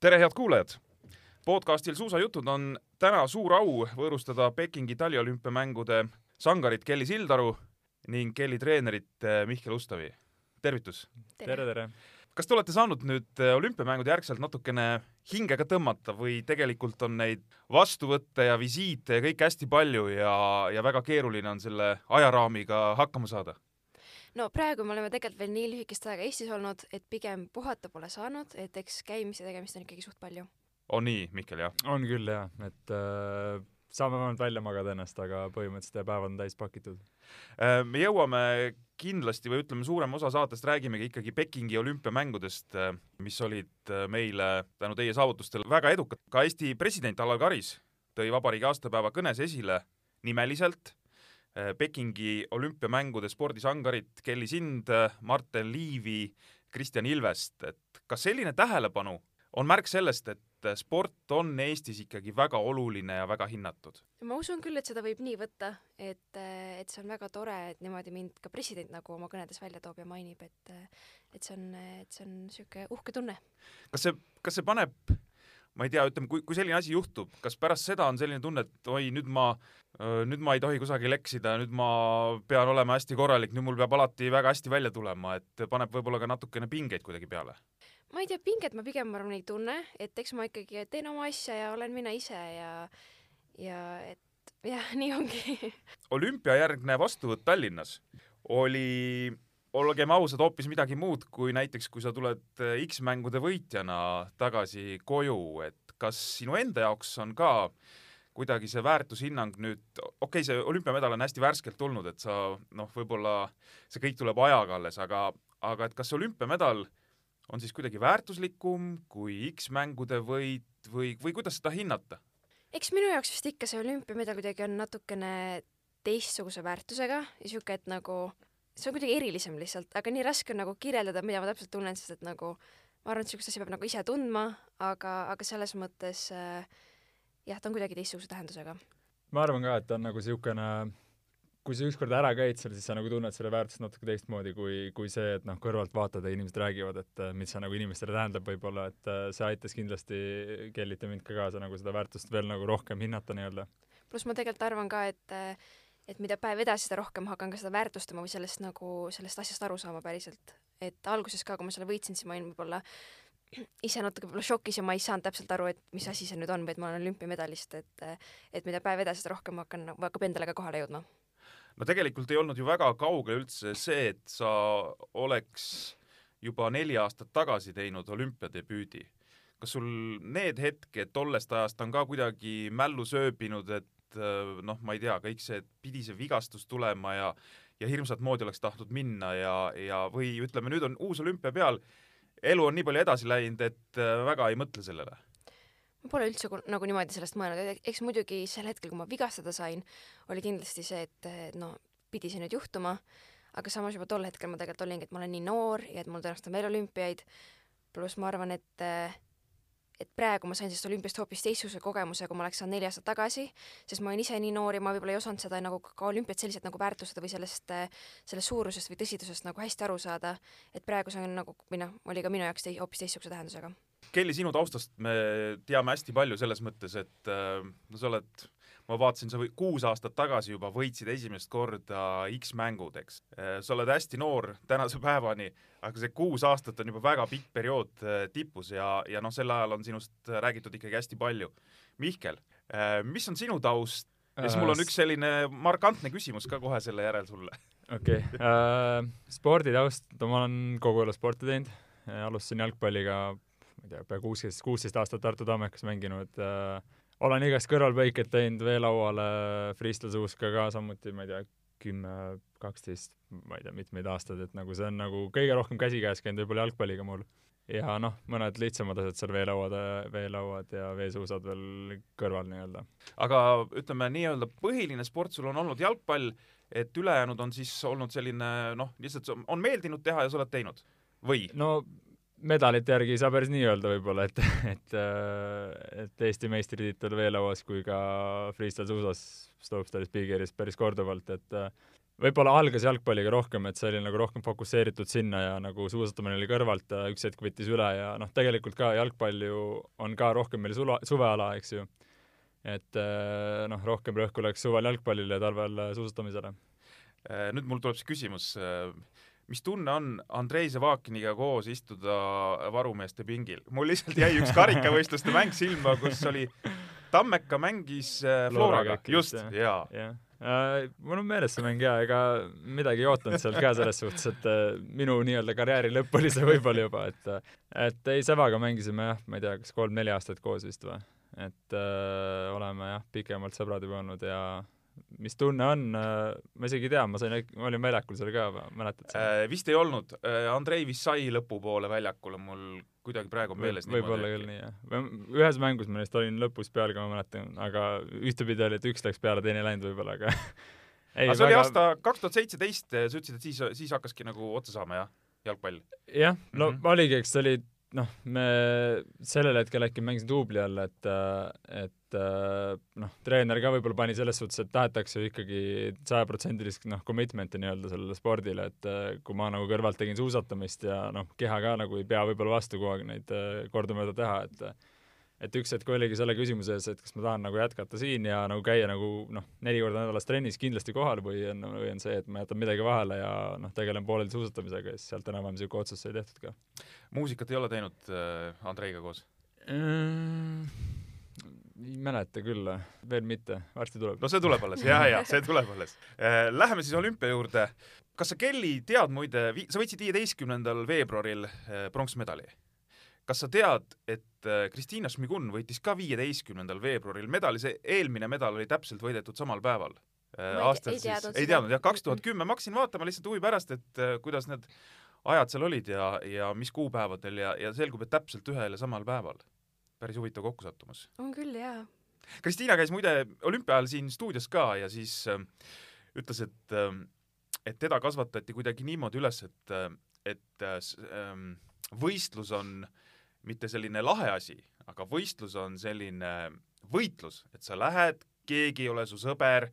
tere, head kuulajad! podcastil Suusajutud on täna suur au võõrustada Pekingi taliolümpiamängude sangarit Kelly Sildaru ning Kelly treenerit eh, Mihkel Ustavi. tervitus! tere, tere.! kas te olete saanud nüüd eh, olümpiamängude järgselt natukene hingega tõmmata või tegelikult on neid vastuvõtte ja visiite ja kõike hästi palju ja, ja väga keeruline on selle ajaraamiga hakkama saada? No praegu me oleme tegelikult veel nii lühikest aega Eestis olnud, et pigem puhata pole saanud, et eks käimist ja tegemist on ikkagi suht palju on nii, Mihkel, jah? on küll, jah, et äh, saame vähemalt välja magada ennast, aga põhimõtteliselt päevad on täis pakitud. Äh, me jõuame kindlasti või ütleme, suurem osa saatest räägimegi ikkagi Pekingi olümpiamängudest, äh, mis olid äh, meile tänu teie saavutustele väga edukad. ka Eesti president Alar Karis tõi vabariigi aastapäeva kõnes esile nimeliselt Pekingi olümpiamängude spordisangarit Kelly Sind, Marten Liivi, Kristjan Ilvest, et kas selline tähelepanu on märk sellest, et et sport on Eestis ikkagi väga oluline ja väga hinnatud. ma usun küll, et seda võib nii võtta, et, et see on väga tore, et niimoodi mind ka president nagu oma kõnedes välja toob ja mainib, et et see on, et see on niisugune uhke tunne. kas see, kas see paneb ma ei tea, ütleme, kui, kui selline asi juhtub, kas pärast seda on selline tunne, et oi, nüüd ma, nüüd ma ei tohi kusagil eksida, nüüd ma pean olema hästi korralik, nüüd mul peab alati väga hästi välja tulema, et paneb võib-olla ka natukene pingeid kuidagi peale? ma ei tea, pinget ma pigem arvan ei tunne, et eks ma ikkagi teen oma asja ja olen mina ise ja, ja et jah, nii ongi olümpiajärgne vastuvõtt Tallinnas oli, olgem ausad, hoopis midagi muud kui näiteks, kui sa tuled eh, X-mängude võitjana tagasi koju, et kas sinu enda jaoks on ka kuidagi see väärtushinnang nüüd, okei okay,, see olümpiamedal on hästi värskelt tulnud, et sa noh, võib-olla see kõik tuleb ajaga alles, aga, aga et kas olümpiamedal on siis kuidagi väärtuslikum kui X-mängude võit või, või kuidas seda hinnata? eks minu jaoks vist ikka see olümpiamedal kuidagi on natukene teistsuguse väärtusega sihuke, et nagu see on kuidagi erilisem lihtsalt, aga nii raske on nagu kirjeldada, mida ma täpselt tunnen, sest et nagu ma arvan, et niisugust asja peab nagu ise tundma, aga, aga selles mõttes äh, jah, ta on kuidagi teistsuguse tähendusega. ma arvan ka, et ta on nagu niisugune kui sa ükskord ära käid seal, siis sa nagu tunned selle väärtust natuke teistmoodi kui, kui see, et noh, kõrvalt vaatad ja inimesed räägivad, et äh, mis see nagu inimestele tähendab võib-olla, et äh, see aitas kindlasti Kellit ja mind ka kaasa nagu seda väärtust veel nagu rohkem hinnata nii-öelda. pluss ma tegelikult arvan ka, et äh, et mida päev edasi, seda rohkem hakkan ka seda väärtustama või sellest nagu, sellest asjast aru saama päriselt. et alguses ka, kui ma selle võitsin, siis ma olin võib-olla ise natuke võib-olla šokis ja ma ei saanud täpselt aru, et mis asi see nüüd on või et ma olen olümpiamedalist, et et mida päev edasi, seda rohkem hakkan, hakkab endale ka kohale jõudma no tegelikult ei olnud ju väga kaugel üldse see, et sa oleks juba neli aastat tagasi teinud olümpiadebüüdi. kas sul need hetked tollest ajast on ka kuidagi mällu sööbinud, et äh, noh, ma ei tea, kõik see, pidi see vigastus tulema ja ja hirmsat moodi oleks tahtnud minna ja, ja või ütleme, nüüd on uus olümpia peal, elu on nii palju edasi läinud, et äh, väga ei mõtle sellele. Ma pole üldse nagu niimoodi sellest mõelnud, eks muidugi sel hetkel, kui ma vigastada sain, oli kindlasti see, et no pidi see nüüd juhtuma, aga samas juba tol hetkel ma tegelikult olingi, et ma olen nii noor ja et mul tõenäoliselt on veel olümpiaid, pluss ma arvan, et et praegu ma sain sellest olümpiast hoopis teistsuguse kogemuse, kui ma oleks saanud neli aastat tagasi, sest ma olin ise nii noor ja ma võib-olla ei osanud seda nagu ka olümpiat selliselt nagu väärtustada või sellest, sellest suurusest või tõsidusest nagu hästi aru saada, et praegu see on nagu, või noh, oli ka minu jaoks tei-, hoopis teistsuguse tähendusega. Kelly, sinu taustast me teame hästi palju selles mõttes, et äh, no sa oled, ma vaatasin, sa või, kuus aastat tagasi juba võitsid esimest korda X-mängud, eks. Äh, sa oled hästi noor tänase päevani, aga see kuus aastat on juba väga pikk periood äh, tipus ja, ja noh, sel ajal on sinust räägitud ikkagi hästi palju. Mihkel, mis on sinu taust ja siis mul on üks selline markantne küsimus ka kohe selle järel sulle. okei okay. äh,, sporditaust, ma olen kogu elu sporti teinud, alustasin jalgpalliga ma ei tea, pea kuusteist, kuusteist aastat Tartu Tammekas mänginud äh,, olen igast kõrvalpõikeid teinud veelauale, freestyle suuska ka samuti, ma ei tea, kümme, kaksteist, ma ei tea, mitmeid aastaid, et nagu see on nagu kõige rohkem käsikäes käinud võib-olla jalgpalliga mul. ja noh, mõned lihtsamad asjad seal veelauad, veelauad ja veesuusad veel kõrval nii-öelda. aga ütleme nii-öelda põhiline sport sul on olnud jalgpall, et ülejäänud on siis olnud selline noh, lihtsalt on meeldinud teha ja sa oled teinud? või? no medalite järgi ei saa päris nii öelda võib-olla, et, et, äh, et Eesti meistritiitel veelauas kui ka freestyle suusas, slopestyle speaker'is päris korduvalt, et äh, võib-olla algas jalgpalliga rohkem, et see oli nagu rohkem fokusseeritud sinna ja nagu suusatamine oli kõrvalt üks hetk võttis üle ja noh, tegelikult ka jalgpall ju on ka rohkem meil sula, suveala, eks ju. et äh, noh, rohkem rõhku läks suvel jalgpallile ja talvel suusatamisele. nüüd mul tuleb see küsimus, mis tunne on Andrei Zavakiniga koos istuda varumeeste pingil? mul lihtsalt jäi üks karikavõistluste mäng silma, kus oli Tammeka mängis Floraga, just, jaa. Ja Äh, mul on meeles see mäng ja ega midagi ei ootanud sealt ka selles suhtes, et äh, minu nii-öelda karjääri lõpp oli see võib-olla juba, et et ei, Sevaga mängisime jah, ma ei tea, kas kolm-neli aastat koos vist või, et äh, oleme jah, pikemalt sõbrad juba olnud ja mis tunne on, ma isegi ei tea, ma sain, ma olin väljakul seal ka, mäletad sa äh,? vist ei olnud, Andrei vist sai lõpupoole väljakule, mul kuidagi praegu on meeles võib-olla küll nii, jah. ühes mängus ma neist olin lõpus peal ka, ma mäletan, aga ühtepidi oli, et üks läks peale, teine ei läinud võib-olla, aga ei, aga see väga... oli aasta kaks tuhat seitseteist, sa ütlesid, et siis, siis hakkaski nagu otsa saama, jah, jalgpall? jah, no mm -hmm. oligi, eks see oli noh, me sellel hetkel äkki mängisin duubli all, et, et noh, treener ka võib-olla pani selles suhtes, et tahetakse ju ikkagi sajaprotsendilist noh, commitment'i nii-öelda sellele spordile, et kui ma nagu kõrvalt tegin suusatamist ja noh, keha ka nagu ei pea võib-olla vastu kogu aeg neid kordamööda teha, et et üks hetk oligi selle küsimuse ees, et kas ma tahan nagu jätkata siin ja nagu käia nagu noh, neli korda nädalas trennis kindlasti kohal või on, või on see, et ma jätan midagi vahele ja noh, tegelen pooleldi suusatamisega ja siis sealt enam-vähem niisugune otsus sai tehtud ka. muusikat ei ole teinud äh, Andreiga koos mm,? ei mäleta küll, veel mitte, varsti tuleb. no see tuleb alles, jaa, jaa, see tuleb alles äh,. Läheme siis olümpia juurde. kas sa, Kelly, tead muide, sa võitsid viieteistkümnendal veebruaril äh, pronksmedali kas sa tead, et äh, Kristiina Šmigun võitis ka viieteistkümnendal veebruaril medali, see eelmine medal oli täpselt võidetud samal päeval? Äh, aastal ei siis, ei teadnud jah, kaks tuhat kümme, ma hakkasin vaatama lihtsalt huvi pärast, et äh, kuidas need ajad seal olid ja, ja mis kuupäevadel ja, ja selgub, et täpselt ühel ja samal päeval. päris huvitav kokkusattumus. on küll, jaa. Kristiina käis muide olümpia ajal siin stuudios ka ja siis äh, ütles, et äh, et teda kasvatati kuidagi niimoodi üles, et, et äh, võistlus on äh, mitte selline lahe asi, aga võistlus on selline võitlus, et sa lähed, keegi ei ole su sõber,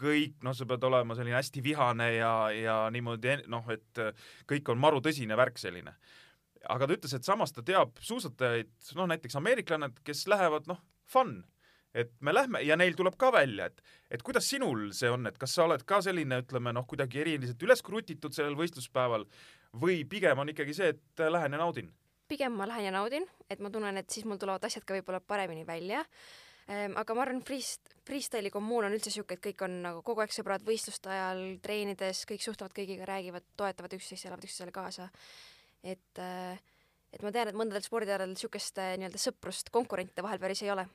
kõik, noh, sa pead olema selline hästi vihane ja, ja niimoodi noh, et kõik on maru tõsine värk selline. aga ta ütles, et samas ta teab suusatajaid, noh näiteks ameeriklannad, kes lähevad noh, fun, et me lähme ja neil tuleb ka välja, et, et kuidas sinul see on, et kas sa oled ka selline, ütleme noh, kuidagi eriliselt üles krutitud sellel võistluspäeval või pigem on ikkagi see, et lähen ja naudin pigem ma lähen ja naudin, et ma tunnen, et siis mul tulevad asjad ka võib-olla paremini välja ehm,. aga ma arvan, freest-, freestyle'i kommuun on üldse siuke, et kõik on nagu kogu aeg sõbrad võistluste ajal, treenides, kõik suhtlevad kõigiga, räägivad, toetavad üksteist, elavad üksteisele kaasa. et äh, et ma tean, et mõndadel spordialadel niisugust äh, nii-öelda sõprust konkurentide vahel päris ei ole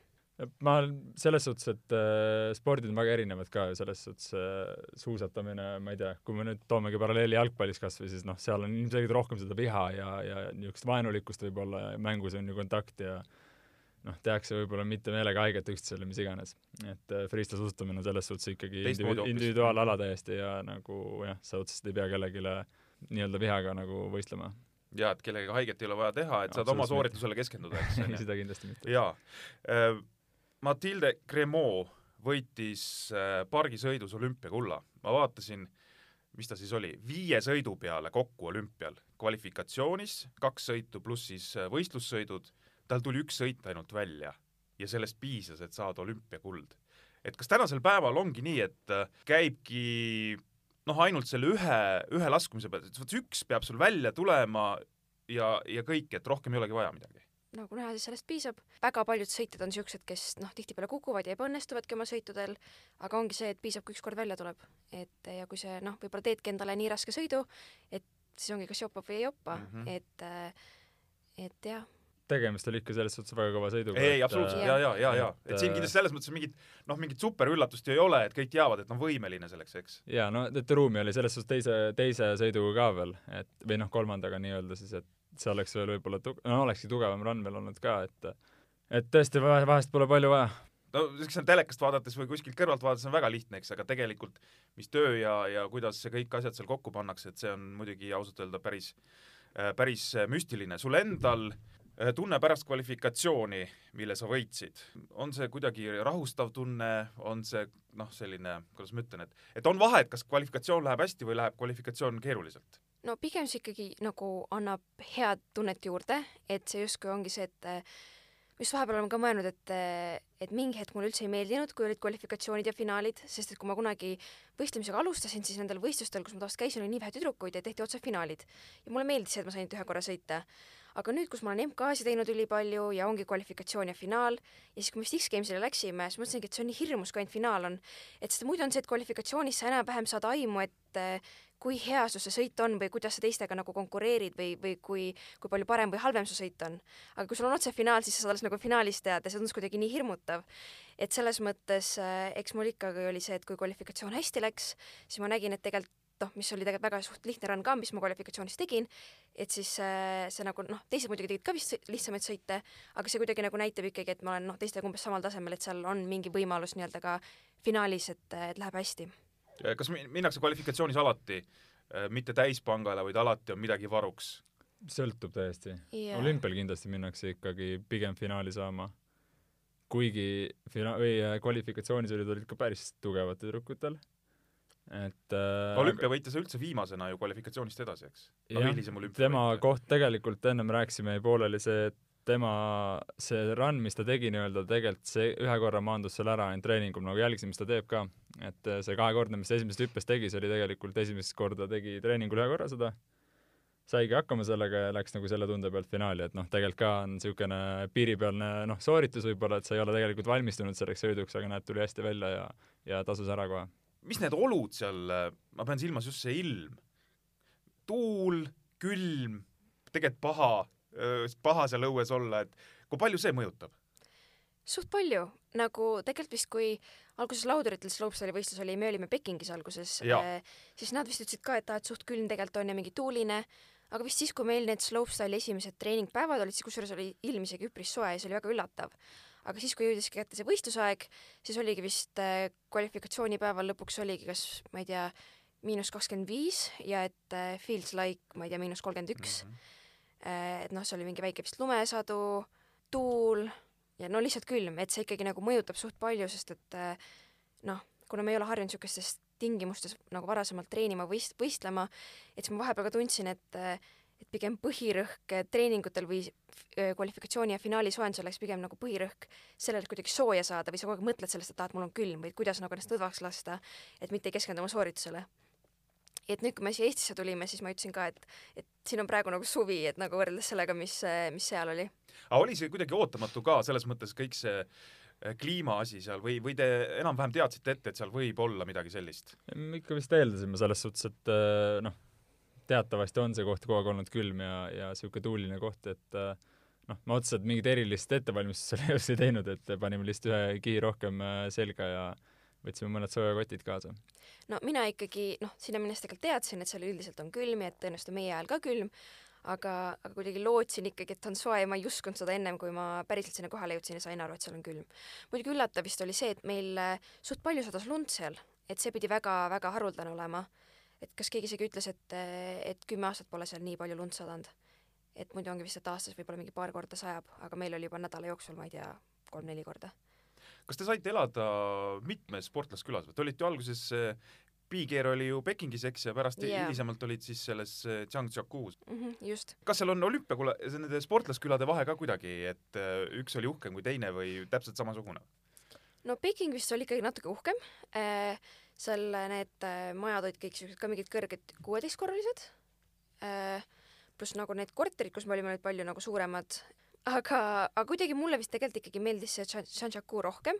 ma selles suhtes, et äh, spordid on väga erinevad ka ju, selles suhtes äh, suusatamine, ma ei tea, kui me nüüd toomegi paralleeli jalgpallis kas või siis noh, seal on ilmselgelt rohkem seda viha ja, ja niisugust vaenulikkust võib-olla ja mängus on ju kontakt ja noh, tehakse võib-olla mitte meelega haiget üksteisele, mis iganes. et äh, freestyle suusatamine on selles suhtes ikkagi individu individuaalala täiesti ja nagu jah, sa otseselt ei pea kellelegi nii-öelda vihaga nagu võistlema ja et kellegagi haiget ei ole vaja teha, et saad oma sooritusele keskenduda, eks. seda kindlasti mitte. jaa Matilde Cremot võitis äh, pargisõidus olümpiakulla. ma vaatasin, mis ta siis oli, viie sõidu peale kokku olümpial, kvalifikatsioonis kaks sõitu pluss siis äh, võistlussõidud, tal tuli üks sõit ainult välja ja sellest piisas, et saada olümpiakuld. et kas tänasel päeval ongi nii, et äh, käibki noh, ainult selle ühe, ühe laskumise pealt, et vot üks peab sul välja tulema ja, ja kõik, et rohkem ei olegi vaja midagi? Nagu näha, siis sellest piisab. väga paljud sõitjad on siuksed, kes noh, tihtipeale kukuvad ja ebaõnnestuvadki oma sõitudel, aga ongi see, et piisab, kui üks kord välja tuleb. et ja kui see noh, võib-olla teedki endale nii raske sõidu, et siis ongi, kas jopab või ei jopa mm, -hmm. et äh, et jah tegemist oli ikka selles suhtes väga kõva sõiduga. ei, ei absoluutselt ja, ja, ja, ja, et siin kindlasti selles mõttes mingit noh, mingit superüllatust ju ei ole, et kõik teavad, et on võimeline selleks, eks. ja no, et ruumi oli selles suhtes teise, teise sõiduga ka veel, et või noh, kolmandaga nii-öelda siis, et see oleks veel võib-olla tu-, no olekski tugevam run veel olnud ka, et et tõesti, vahest pole palju vaja. no eks seal telekast vaadates või kuskilt kõrvalt vaadates on väga lihtne, eks, aga tegelikult mis töö ja, ja kuidas see kõik asjad seal kokku pannakse, et see on muidugi ausalt öelda päris, äh, päris müstiline. sul endal Äh, tunne pärast kvalifikatsiooni, mille sa võitsid, on see kuidagi rahustav tunne, on see noh, selline, kuidas ma ütlen, et, et on vahet, kas kvalifikatsioon läheb hästi või läheb kvalifikatsioon keeruliselt? No pigem see ikkagi nagu annab head tunnet juurde, et see justkui ongi see, et just vahepeal olen ka mõelnud, et, et mingi hetk mulle üldse ei meeldinud, kui olid kvalifikatsioonid ja finaalid, sest et kui ma kunagi võistlemisega alustasin, siis nendel võistlustel, kus ma tavaliselt käisin, oli nii vähe tüdrukuid ja tehti otse finaalid. ja mulle meeldis see, et ma sain ainult ühe korra sõita aga nüüd, kus ma olen MK-si teinud ülipalju ja ongi kvalifikatsioon ja finaal ja siis, kui me vist X-Gamesile läksime, siis mõtlesingi, et see on nii hirmus, kui ainult finaal on. et sest muidu on see, et kvalifikatsioonis sa enam-vähem saad aimu, et kui hea su see sõit on või kuidas sa teistega nagu konkureerid või, või kui, kui palju parem või halvem su sõit on. aga kui sul on otse finaal, siis sa alles nagu finaalis teada, see tundus kuidagi nii hirmutav. et selles mõttes äh, eks mul ikkagi oli see, et kui kvalifikatsioon hästi läks, siis ma nägin, et tegelikult noh, mis oli tegelikult väga suht lihtne run ka, mis ma kvalifikatsioonis tegin, et siis äh, see nagu noh, teised muidugi tegid ka vist lihtsamaid sõite, aga see kuidagi nagu näitab ikkagi, et ma olen noh, teistega umbes samal tasemel, et seal on mingi võimalus nii-öelda ka finaalis, et, et läheb hästi. Kas minnakse kvalifikatsioonis alati äh, mitte täispangale, vaid alati on midagi varuks? sõltub täiesti yeah.. olümpial kindlasti minnakse ikkagi pigem finaali saama. kuigi fina- või äh, kvalifikatsioonis olid, olid ka päris tugevad tüdrukutel et äh, olümpiavõitja sai üldse viimasena ju kvalifikatsioonist edasi, eks? jah, tema koht tegelikult ennem rääkisime pooleli see, et tema see run, mis ta tegi nii-öelda, tegelikult see ühe korra maandus seal ära ainult treeningul, nagu jälgisin, mis ta teeb ka. et äh, see kahekordne, mis ta esimesest hüppest tegi, see oli tegelikult esimest korda tegi treeningul ühe korra seda, saigi hakkama sellega ja läks nagu selle tunde pealt finaali, et noh, tegelikult ka on niisugune piiripealne noh, sooritus võib-olla, et sa ei ole tegelikult valmistunud selleks sõiduks, aga näed, tuli hästi välja ja, ja tasus ära kohe. Mis need olud seal, ma pean silmas just see ilm, tuul, külm, tegelikult paha, paha seal õues olla, et kui palju see mõjutab? suht palju, nagu tegelikult vist, kui alguses lauduritel slopestyle võistlus oli, me olime Pekingis alguses, äh, siis nad vist ütlesid ka, et aa, et suht külm tegelikult on ja mingi tuuline, aga vist siis, kui meil need slopestyle'i esimesed treeningpäevad olid, siis kusjuures oli ilm isegi üpris soe ja see oli väga üllatav aga siis, kui jõudis kätte see võistlusaeg, siis oligi vist äh, kvalifikatsioonipäeval lõpuks oligi kas, ma ei tea, miinus kakskümmend viis ja et äh, feels like, ma ei tea, miinus kolmkümmend üks. Mhm. Äh, et noh, see oli mingi väike vist lumesadu, tuul ja no lihtsalt külm, et see ikkagi nagu mõjutab suht palju, sest et noh, kuna me ei ole harjunud niisugustes tingimustes nagu varasemalt treenima või võistlema, et siis ma vahepeal ka tundsin, et et pigem põhirõhk treeningutel või kvalifikatsiooni ja finaali soojendusel läks pigem nagu põhirõhk sellele, et kuidagi sooja saada või sa kogu aeg mõtled sellest, et aa, et mul on külm või kuidas nagu ennast lõdvaks lasta, et mitte ei keskendu oma sooritusele. Et nüüd, kui me siia Eestisse tulime, siis ma ütlesin ka, et, et siin on praegu nagu suvi, et nagu võrreldes sellega, mis, mis seal oli. aga oli see kuidagi ootamatu ka selles mõttes kõik see eh, kliimaasi seal või, või te enam-vähem teadsite ette, et seal võib olla midagi sellist? me ikka vist eeldasime selles suhtes, et eh, noh, teatavasti on see koht kogu aeg olnud külm ja, ja niisugune tuuline koht, et äh, noh, ma otseselt mingit erilist ettevalmistust selle jaoks ei teinud, et panime lihtsalt ühe kihi rohkem äh, selga ja võtsime mõned soojakotid kaasa. no mina ikkagi noh, sinna minnes tegelikult teadsin, et seal üldiselt on külm ja et tõenäoliselt on meie ajal ka külm, aga, aga kuidagi lootsin ikkagi, et on soe ja ma ei uskunud seda ennem, kui ma päriselt sinna kohale jõudsin ja sain aru, et seal on külm. muidugi üllatav vist oli see, et meil äh, suht palju sadas lund seal, et see pidi väga-väga haruldane olema et kas keegi isegi ütles, et, et kümme aastat pole seal nii palju lund sadanud. et muidu ongi vist, et aastas võib-olla mingi paar korda sajab, aga meil oli juba nädala jooksul, ma ei tea, kolm-neli korda. Kas te saite elada mitmes sportlaskülas või te olite ju alguses Pigeer oli ju Pekingis, eks, ja pärast yeah. hilisemalt olid siis selles Zhangjiakus mm. -hmm, just. kas seal on olümpiaküla, nende sportlaskülade vahe ka kuidagi, et äh, üks oli uhkem kui teine või täpselt samasugune? no Peking vist oli ikkagi natuke uhkem seal need majad olid kõik siuksed ka mingid kõrged kuueteistkorralised, pluss nagu need korterid, kus me olime, olid palju nagu suuremad, aga, aga kuidagi mulle vist tegelikult ikkagi meeldis see Chanchaku rohkem,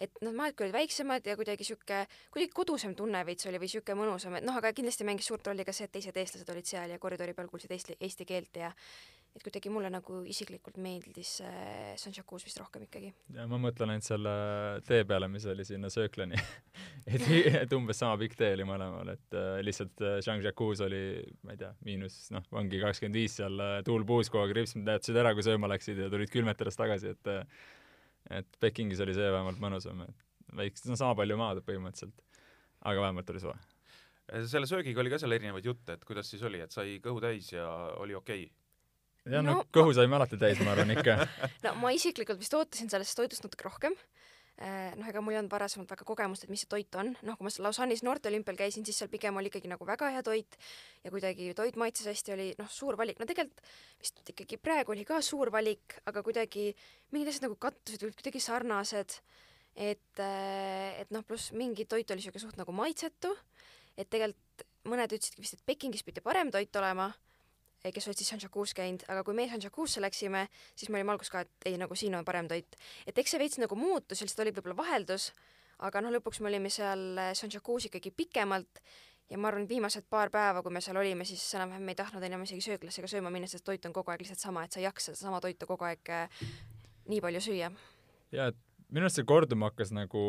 et noh, küll olid väiksemad ja kuidagi sihuke, kuidagi kodusem tunne veits oli või sihuke mõnusam, et noh, aga kindlasti mängis suurt rolli ka see, et teised eestlased olid seal ja koridori peal kuulsid eesti, eesti keelt ja et kuidagi mulle nagu isiklikult meeldis äh, Sanchakus vist rohkem ikkagi. ja ma mõtlen ainult selle tee peale, mis oli sinna sööklani et, et umbes sama pikk tee oli mõlemal, et äh, lihtsalt äh, Sanchakus oli, ma ei tea, miinus noh, ongi kakskümmend viis seal äh,, tuul puhus kogu aeg, ripsmed näitasid ära, kui sööma läksid ja tulid külmetades tagasi, et äh, et Pekingis oli see vähemalt mõnusam, et väikse, no sama palju maad põhimõtteliselt, aga vähemalt oli soe selle söögiga oli ka seal erinevaid jutte, et kuidas siis oli, et sai kõhu täis ja oli okei okay.? jah, no No kõhu saime alati täis, ma arvan ikka. no ma isiklikult vist ootasin sellest toidust natuke rohkem. noh, ega mul ei olnud varasemalt väga kogemust, et mis see toit on, noh, kui ma seal Lausanne'is noorteolümpial käisin, siis seal pigem oli ikkagi nagu väga hea toit ja kuidagi toit maitses hästi, oli noh, suur valik, no tegelikult vist ikkagi praegu oli ka suur valik, aga kuidagi mingid asjad nagu kattusid, olid kuidagi sarnased. et, et noh, pluss mingi toit oli siuke suht nagu maitsetu, et tegelikult mõned ütlesidki vist, et Pekingis pidi parem toit olema kes olid siis Sanjakus käinud, aga kui meie Sanjakusse läksime, siis me olime alguses ka, et ei, nagu siin on parem toit. et eks see veits nagu muutus, lihtsalt oli võib-olla vaheldus, aga noh, lõpuks me olime seal Sanjakus ikkagi pikemalt ja ma arvan, viimased paar päeva, kui me seal olime, siis enam-vähem me ei tahtnud enam isegi sööklasse ega sööma minna, sest toit on kogu aeg lihtsalt sama, et sa ei jaksa sedasama toitu kogu aeg äh, nii palju süüa. ja et minu arust see korduma hakkas nagu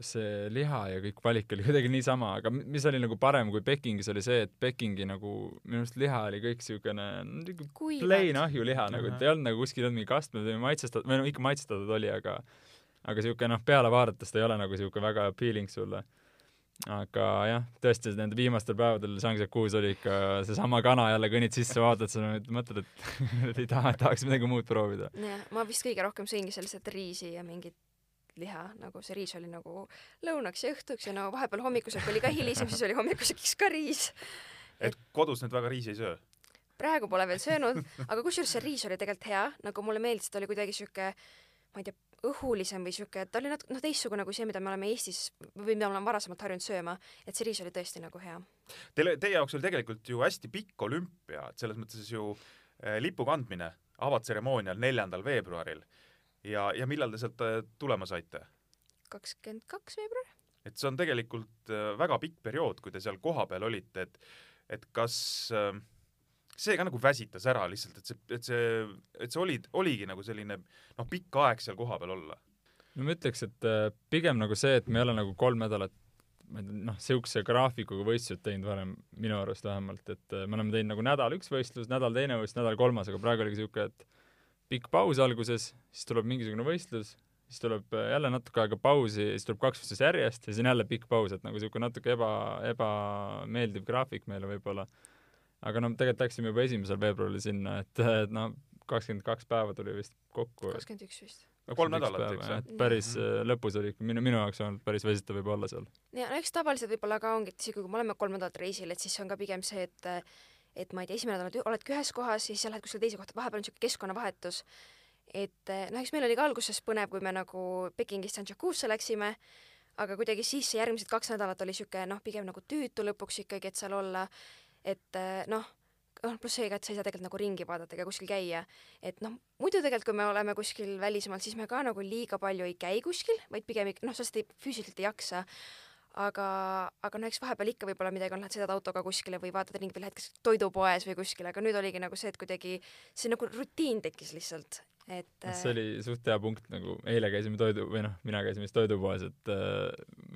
see liha ja kõik valik oli kuidagi niisama, aga mi- mis oli nagu parem kui Pekingis, oli see, et Pekingi nagu minu arust liha oli kõik siukene nagu plain. ahjuliha nagu, et ei olnud nagu kuskil olnud mingi kastmed või maitsestatud, või no ikka maitsestatud oli, aga aga siuke noh, peale vaadates ta ei ole nagu siuke väga appealing sulle. aga jah, tõesti nende viimastel päevadel Shangri-La's oli ikka seesama kana jälle kõnnid sisse, vaatad seda, mõtled, et ei taha, tahaks midagi muud proovida. jah, ma vist kõige rohkem sõingi sellised riisi ja mingit liha, nagu see riis oli nagu lõunaks ja õhtuks ja no vahepeal hommikusöök oli ka hilisem, siis oli hommikusöögiks ka riis. et kodus nüüd väga riisi ei söö? praegu pole veel söönud, aga kusjuures see riis oli tegelikult hea, nagu mulle meeldis, ta oli kuidagi sihuke, ma ei tea, õhulisem või sihuke, ta oli natuke noh, teistsugune kui see, mida me oleme Eestis või mida me oleme varasemalt harjunud sööma, et see riis oli tõesti nagu hea. Teile, teie jaoks oli tegelikult ju hästi pikk olümpia, et selles mõttes ju eh, lipu kandmine avatseremoonial neljandal veebruaril ja, ja millal te sealt eh, tulema saite? kakskümmend kaks veebruar? et see on tegelikult eh, väga pikk periood, kui te seal kohapeal olite, et et kas eh, see ka nagu väsitas ära lihtsalt, et see, et see, et see oli, oligi nagu selline noh, pikk aeg seal kohapeal olla. no ma ütleks, et äh, pigem nagu see, et me ei ole nagu kolm nädalat ma ei tea, noh, niisuguse graafikuga võistlused teinud varem, minu arust vähemalt, et äh, me oleme teinud nagu nädal üks võistlus, nädal teine võistlus, nädal kolmas, aga praegu oligi niisugune, et pikk paus alguses, siis tuleb mingisugune võistlus, siis tuleb äh, jälle natuke aega pausi, siis tuleb kaks võistlust järjest ja siis on jälle pikk paus, et nagu niisugune natuke eba, ebameeldiv graafik meile võib-olla. aga no tegelikult läksime juba esimesel veebruaril sinna, et, et noh, kakskümmend kaks päeva tuli vist kokku. kakskümmend üks vist. no kolm nädalat, eks ju. et päris äh, lõpus oli ikka minu, minu jaoks olnud päris väsitav võib olla seal. ja no eks tavaliselt võib-olla ka ongi, et isegi kui me oleme kolm nädalat reisil, et siis on ka pigem see, et et ma ei tea, esimene nädal oled- oledki ühes kohas ja siis sa lähed kuskile teise kohta, vahepeal on niisugune keskkonnavahetus. et noh, eks meil oli ka alguses põnev, kui me nagu Pekingist Sanjakusse läksime, aga kuidagi siis järgmised kaks nädalat oli niisugune noh, pigem nagu tüütu lõpuks ikkagi, et seal olla, et noh, noh, pluss see ka, et sa ei saa tegelikult nagu ringi vaadata ega kuskil käia. et noh, muidu tegelikult, kui me oleme kuskil välismaal, siis me ka nagu liiga palju ei käi kuskil, vaid pigem ikka noh, sa lihtsalt ei, füüsiliselt ei jaksa. aga, aga no eks vahepeal ikka võib-olla midagi on, lähed sõidad autoga kuskile või vaatad ringi või lähed kas toidupoes või kuskile, aga nüüd oligi nagu see, et kuidagi see nagu rutiin tekkis lihtsalt, et see oli suht hea punkt, nagu eile käisime toidu, või noh, mina käisin vist toidupoes, et äh,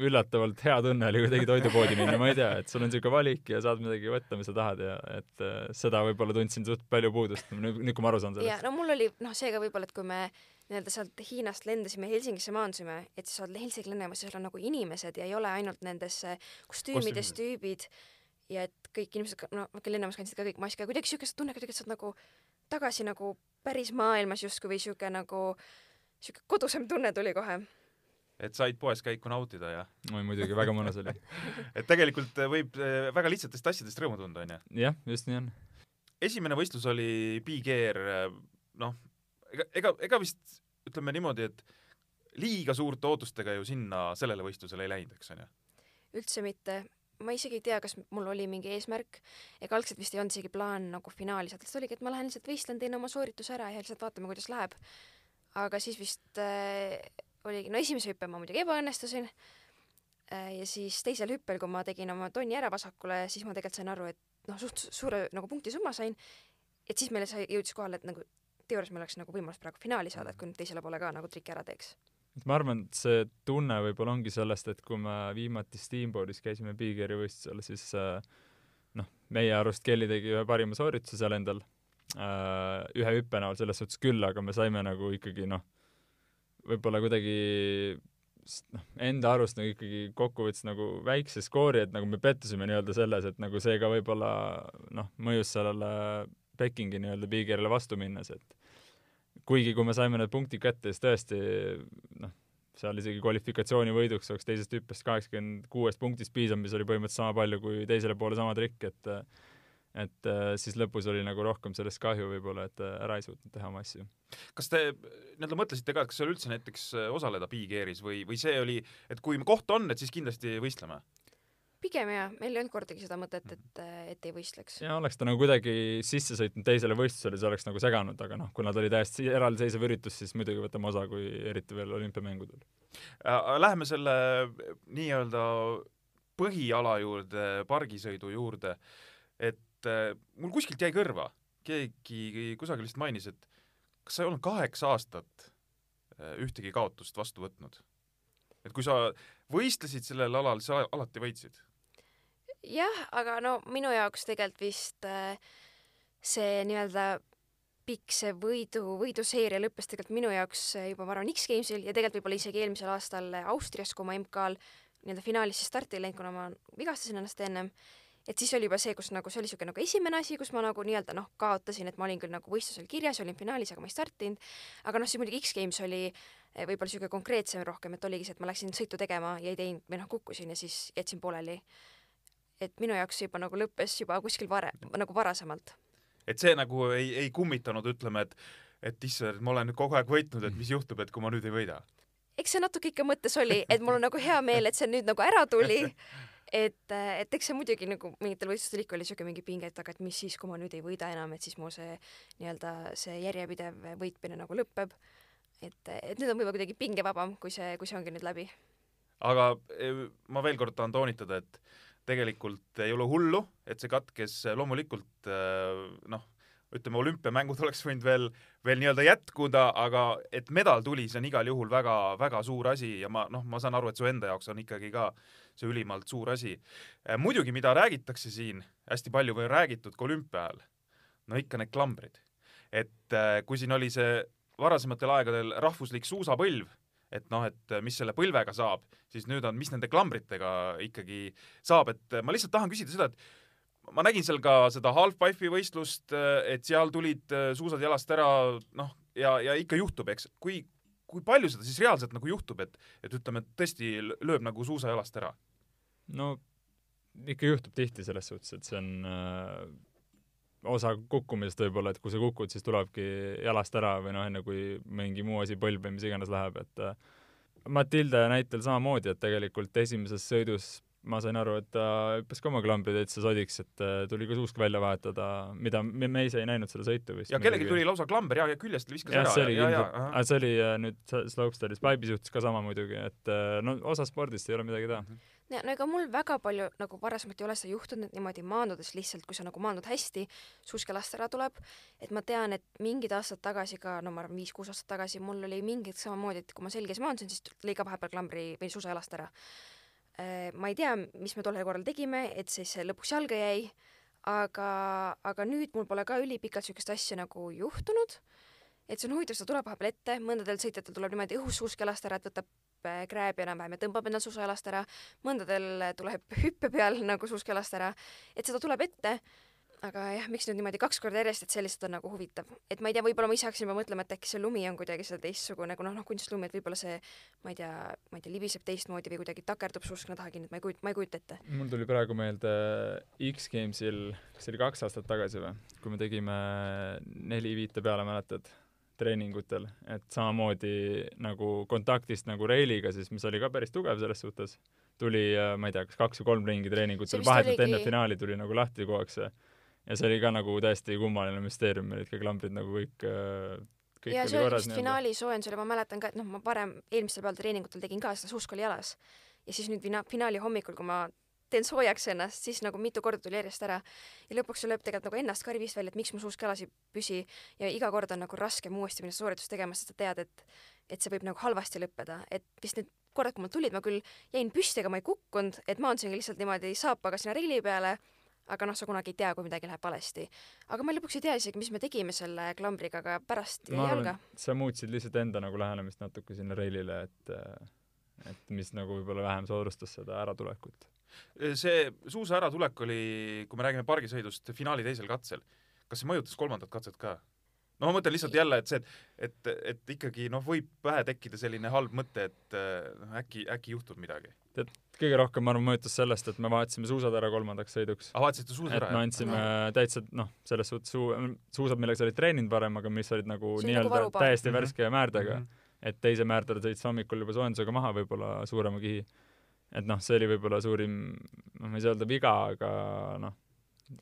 üllatavalt hea tunne oli kuidagi toidupoodi minna, ma ei tea, et sul on niisugune valik ja saad midagi võtta, mis sa tahad ja et äh, seda võib-olla tundsin suht palju puudust, nüüd, nüüd kui ma aru saan sellest. no mul oli noh, seega võib-olla, et kui me nii-öelda sealt Hiinast lendasime Helsingisse maandusime, et siis sa oled Helsingi lennujamas ja seal on nagu inimesed ja ei ole ainult nendes kostüümides tüübid ja et kõik inimesed, no okei, lennujamas kandsid ka kõik maski, aga kuidagi siukest tunne kuidagi, sa oled nagu tagasi nagu päris maailmas justkui või siuke nagu siuke kodusem tunne tuli kohe. et said poes käiku nautida ja oi muidugi, väga mõnus oli. et tegelikult võib eh, väga lihtsatest asjadest rõõmu tunda, onju. jah, just nii on. esimene võistlus oli Big Air, noh, ega, ega, ega vist ütleme niimoodi, et liiga suurte ootustega ju sinna sellele võistlusele ei läinud, eks onju. üldse mitte, ma isegi ei tea, kas mul oli mingi eesmärk, ega algselt vist ei olnud isegi plaan nagu finaali saada, lihtsalt oligi, et ma lähen lihtsalt võistlen, teen oma soorituse ära ja lihtsalt vaatame, kuidas läheb. aga siis vist äh, oligi, no esimese hüppe ma muidugi ebaõnnestusin äh, ja siis teisel hüppel, kui ma tegin oma tonni ära vasakule, siis ma tegelikult sain aru, et noh, suht suure nagu punktisumma sain, et siis meile sai, jõudis kohale, et nagu teoorias meil oleks nagu võimalus praegu finaali saada, et kui nüüd teisele poole ka nagu triki ära teeks. et ma arvan, et see tunne võib-olla ongi sellest, et kui me viimati Steamboardis käisime Big Airi võistlusel, siis äh, noh, meie arust Kelly tegi ühe parima soorituse seal endal äh, ühe hüppe näol selles suhtes küll, aga me saime nagu ikkagi noh, võib-olla kuidagi noh, enda arust nagu ikkagi kokkuvõttes nagu väikse skoori, et nagu me pettusime nii-öelda selles, et nagu see ka võib-olla noh, mõjus sellele Pekingi nii-öelda piigile vastu minnes, et kuigi kui me saime need punktid kätte, siis tõesti noh, seal isegi kvalifikatsiooni võiduks oleks teisest hüppest kaheksakümmend kuuest punktist piisav, mis oli põhimõtteliselt sama palju kui teisele poole sama trikk, et et siis lõpus oli nagu rohkem sellest kahju võib-olla, et ära ei suutnud teha oma asju. kas te nii-öelda mõtlesite ka, et kas seal üldse näiteks osaleda Big Airis või, või see oli, et kui koht on, et siis kindlasti võistleme? Pigem jaa, meil ei olnud kordagi seda mõtet, et, et ei võistleks. ja oleks ta nagu kuidagi sisse sõitnud teisele võistlusele, see oleks nagu seganud, aga noh, kuna ta oli täiesti eraldiseisev üritus, siis muidugi võtame osa, kui eriti veel olümpiamängudel. Äh, läheme selle nii-öelda põhiala juurde, pargisõidu juurde, et äh, mul kuskilt jäi kõrva, keegi kusagil vist mainis, et kas sa ei olnud kaheksa aastat äh, ühtegi kaotust vastu võtnud? et kui sa võistlesid sellel alal, sa alati võitsid jah, aga no minu jaoks tegelikult vist äh, see nii-öelda pikk see võidu, võiduseeria lõppes tegelikult minu jaoks äh, juba, ma arvan, X-Gamesil ja tegelikult võib-olla isegi eelmisel aastal Austrias, kui ma MK-l nii-öelda finaalis siis starti ei läinud, kuna ma vigastasin ennast ennem, et siis oli juba see, kus nagu see oli niisugune nagu esimene asi, kus ma nagu nii-öelda noh, kaotasin, et ma olin küll nagu võistlusel kirjas, olin finaalis, aga ma ei startinud, aga noh, siis muidugi X-Games oli võib-olla niisugune konkreetsem rohkem, et oligi see, et ma läksin sõitu tegema ja ei teinud või noh, kukkusin ja siis jätsin pooleli et minu jaoks juba nagu lõppes juba kuskil varem, nagu varasemalt. et see nagu ei, ei kummitanud, ütleme, et et issand, ma olen nüüd kogu aeg võitnud, et mis juhtub, et kui ma nüüd ei võida? eks see natuke ikka mõttes oli, et mul on nagu hea meel, et see nüüd nagu ära tuli, et, et eks see muidugi nagu mingitel võistlustel ikka oli niisugune mingi pinge, et aga et mis siis, kui ma nüüd ei võida enam, et siis mu see nii-öelda see järjepidev võitmine nagu lõpeb. et, et nüüd on võib-olla kuidagi pingevabam, kui see, kui see ongi nüüd läbi. aga eh, ma veel kord tahan toonitada, et tegelikult ei ole hullu, et see katkes, loomulikult äh, noh, ütleme, olümpiamängud oleks võinud veel, veel nii-öelda jätkuda, aga et medal tuli, see on igal juhul väga, väga suur asi ja ma noh, ma saan aru, et su enda jaoks on ikkagi ka see ülimalt suur asi. Äh, muidugi, mida räägitakse siin hästi palju või on räägitud ka olümpia ajal, no ikka need klambrid. et äh, kui siin oli see varasematel aegadel rahvuslik suusapõlv et noh, et mis selle põlvega saab, siis nüüd on, mis nende klambritega ikkagi saab, et ma lihtsalt tahan küsida seda, et ma nägin seal ka seda halfpipe'i võistlust, et seal tulid suusad jalast ära, noh, ja, ja ikka juhtub, eks, kui, kui palju seda siis reaalselt nagu juhtub, et, et ütleme, et tõesti lööb nagu suusa jalast ära? no ikka juhtub tihti selles suhtes, et see on äh, osa kukkumisest võib-olla, et kui sa kukud, siis tulebki jalast ära või noh, enne kui mingi muu asi põlv või mis iganes läheb, et äh, Matilde näitel samamoodi, et tegelikult esimeses sõidus ma sain aru, et ta hüppas ka oma klambri täitsa sodiks, et äh, tuli ka suusk välja vahetada, mida me, me ise ei näinud seda sõitu vist. ja kellelgi tuli lausa klamber ja, ja küljest viskas ja, ära. see oli kindlalt, aga see oli äh, nüüd Slopestaris Pipe'i suhtes ka sama muidugi, et no osa spordist ei ole midagi teha mm. -hmm ja no ega mul väga palju nagu varasemalt ei ole seda juhtunud, et niimoodi maandudes lihtsalt, kui sa nagu maandud hästi, suuskelast ära tuleb, et ma tean, et mingid aastad tagasi ka, no ma arvan, viis-kuus aastat tagasi mul oli mingid samamoodi, et kui ma selges maandusin, siis lõi ka vahepeal klambri või suusajalast ära. Äh, ma ei tea, mis me tollel korral tegime, et siis see lõpuks jalga jäi, aga, aga nüüd mul pole ka ülipikalt niisugust asja nagu juhtunud et see on huvitav, seda tuleb vahepeal ette, mõndadel sõitjatel tuleb niimoodi õhus suuskelast ära, et võtab äh, krääbi enam-vähem ja tõmbab endal suusajalast ära, mõndadel tuleb hüppe peal nagu suuskelast ära, et seda tuleb ette, aga jah, miks nüüd niimoodi kaks korda järjest, et see lihtsalt on nagu huvitav. et ma ei tea, võib-olla ma ise hakkasin juba mõtlema, et äkki see lumi on kuidagi seda teistsugune, kuna noh, kunstlumi, et võib-olla see, ma ei tea, ma ei tea, libiseb teistmoodi või kuidagi takerdub suuskna taha kinni, et ma ei kujuta, ma ei kujuta ette. mul tuli praegu meelde X-Gamesil, kas see oli kaks aastat tagasi või, kui me tegime neli-viite peale, mäletad? Treeningutel, et samamoodi nagu kontaktist nagu reiliga siis, mis oli ka päris tugev selles suhtes, tuli, äh, ma ei tea, kas kaks või kolm ringi treeningutel, vahetult oligi... enne finaali tuli nagu lahti kogu aeg see. ja see oli ka nagu täiesti kummaline müsteerium, meil olid ka klambrid nagu kõik äh, kõik ja see oli vist finaali soojendusel ja ma mäletan ka, et noh, ma varem eelmistel päevadel treeningutel tegin ka seda suusk oli jalas. ja siis nüüd fina-, finaali hommikul, kui ma teen soojaks ennast, siis nagu mitu korda tuli järjest ära. ja lõpuks see lööb tegelikult nagu ennast ka rivist välja, et miks mu suusk jalas ei püsi ja iga kord on nagu raskem uuesti minna sooritust tegema, sest sa tead, et et see võib nagu halvasti lõppeda, et vist need korrad, kui mul tulid, ma küll jäin püsti, aga ma ei kukkunud, et maandusingi lihtsalt niimoodi saapaga sinna reili peale, aga noh, sa kunagi ei tea, kui midagi läheb valesti. aga ma lõpuks ei tea isegi, mis me tegime selle klambriga, aga pärast jäi jalga. sa muutsid lihtsalt enda nagu lähenemist natuke sinna reilile, et et mis nagu võib-olla vähem soodustas seda äratulekut see suusa äratulek oli, kui me räägime pargisõidust, finaali teisel katsel. kas see mõjutas kolmandat katset ka? no ma mõtlen lihtsalt jälle, et see, et, et, et ikkagi noh, võib pähe tekkida selline halb mõte, et noh, äkki, äkki juhtub midagi. tead, kõige rohkem ma arvan mõjutas sellest, et me vahetasime suusad ära kolmandaks sõiduks. aa, vaatasite suusad ära? et me andsime täitsa noh, selles suhtes suu-, suusad, millega sa olid treeninud varem, aga mis olid nagu nii-öelda nagu täiesti Mhm. värske määrdega mm. -hmm. et teise määrdele sõitsid hommikul juba soojendusega maha võib-olla suurema kihi. Et noh, see oli võib-olla suurim, noh, ma ei saa öelda viga, aga noh,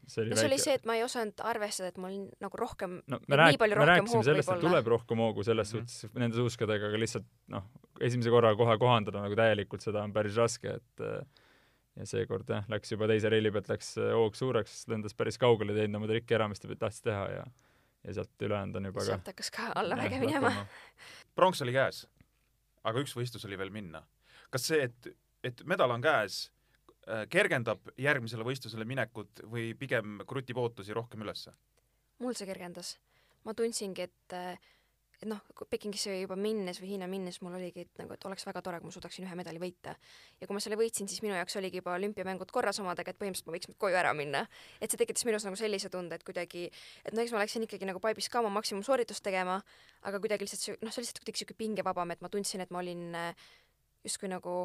see oli no see oli see, et ma ei osanud arvestada, et mul nagu rohkem no me rääk-, me rääkisime sellest, et tuleb rohkem hoogu selles mm -hmm. suhtes nende suuskadega, aga lihtsalt noh, esimese korra kohe kohandada nagu täielikult seda on päris raske, et äh, ja seekord jah, läks juba teise reili pealt läks äh, hoog suureks, lendas päris kaugele, teinud oma trikki ära, mis ta tahtis teha ja ja sealt ülejäänud on juba ka sealt hakkas ka allamäge minema. pronks oli käes, aga üks võistlus oli veel minna. kas see, et, et medal on käes, kergendab järgmisele võistlusele minekut või pigem krutib ootusi rohkem ülesse? mul see kergendas. ma tundsingi, et et noh, Pekingisse juba minnes või Hiina minnes mul oligi, et nagu, et oleks väga tore, kui ma suudaksin ühe medali võita. ja kui ma selle võitsin, siis minu jaoks oligi juba olümpiamängud korras omadega, et põhimõtteliselt ma võiks nüüd koju ära minna. et see tekitas minus nagu sellise tunde, et kuidagi, et no eks ma läksin ikkagi nagu Paibis ka oma maksimumsooritust tegema, aga kuidagi lihtsalt see, noh, see oli lihtsalt kuidagi siuke pingevabam, et ma tundsin, et ma olin justkui nagu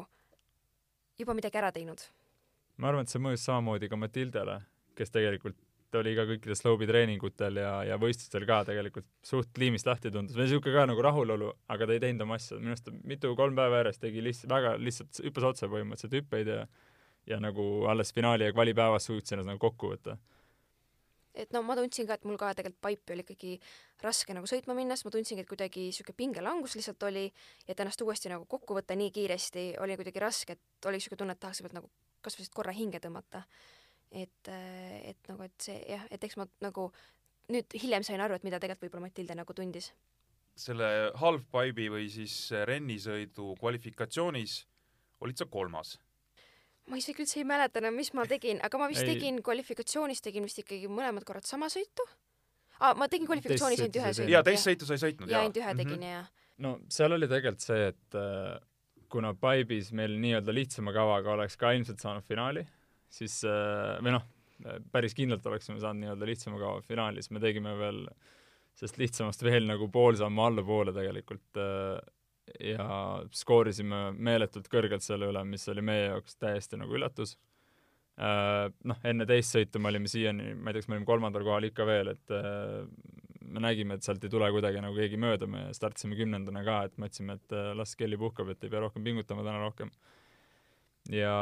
juba midagi ära teinud. Ma arvan, et see mõjus samamoodi ka Matildele, kes tegelikult oli ka kõikidel slowbi treeningutel ja, ja võistlustel ka tegelikult suht liimist lahti tundus, või niisugune ka nagu rahulolu, aga ta ei teinud oma asja, minu arust ta mitu, kolm päeva järjest tegi lihtsalt, väga lihtsalt hüppas otse põhimõtteliselt hüppeid ja ja nagu alles finaali ja kvalipäevas suutsin ennast nagu kokku võtta. Et no ma tundsin ka, et mul ka tegelikult Paipi oli ikkagi raske nagu sõitma minna, sest ma tundsingi, et kuidagi niisugune pingelangus lihtsalt oli, et ennast uuesti nagu kokku võtta nii kiiresti oli kuidagi raske, et oli niisugune tunne, et tahaks võib-olla nagu kas või lihtsalt korra hinge tõmmata. et, et nagu, et see jah, et eks ma nagu nüüd hiljem sain aru, et mida tegelikult võib-olla Matilde nagu tundis. selle halfpipe'i või siis rennisõidu kvalifikatsioonis olid sa kolmas. Ma isegi üldse ei mäleta enam, mis ma tegin, aga ma vist Ei. tegin kvalifikatsioonis tegin vist ikkagi mõlemad korrad sama sõitu ah, ma tegin kvalifikatsioonis ainult ühe sõidu. jaa, teist sõitu sa ei sõitnud, ja jaa? ainult ühe tegin Mhm. ja no seal oli tegelikult see, et äh, kuna Pipe'is meil nii-öelda lihtsama kavaga oleks ka ilmselt saanud finaali, siis äh, või noh, päris kindlalt oleksime saanud nii-öelda lihtsama kava finaali, siis me tegime veel sellest lihtsamast veel nagu pool sammu allapoole tegelikult äh, ja skoorisime meeletult kõrgelt selle üle, mis oli meie jaoks täiesti nagu üllatus äh, noh, enne teist sõitu me olime siiani, ma ei tea, kas me olime kolmandal kohal ikka veel, et äh, me nägime, et sealt ei tule kuidagi nagu keegi mööda, me startisime kümnendana ka, et mõtlesime, et äh, las Kelly puhkab, et ei pea rohkem pingutama täna rohkem. ja,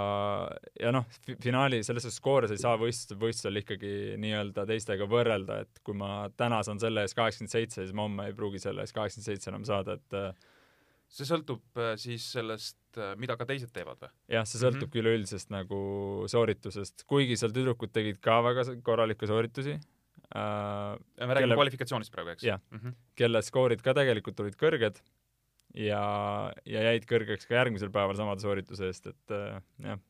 ja noh, finaali, selles suhtes skoore sa ei saa võistlustel, võistlusel ikkagi nii-öelda teistega võrrelda, et kui ma täna saan selle ees kaheksakümmend seitse, siis ma homme ei pruugi selle ees kaheksakümmend seitse enam saada, et see sõltub äh, siis sellest, mida ka teised teevad või? jah, see sõltub mm -hmm. küll üldisest nagu sooritusest, kuigi seal tüdrukud tegid ka väga korralikke sooritusi äh,, me räägime Kelle- kvalifikatsioonist praegu, eks? Jah. mm. -hmm. kelle skoorid ka tegelikult olid kõrged ja, ja jäid kõrgeks ka järgmisel päeval samade soorituse eest, et äh, jah,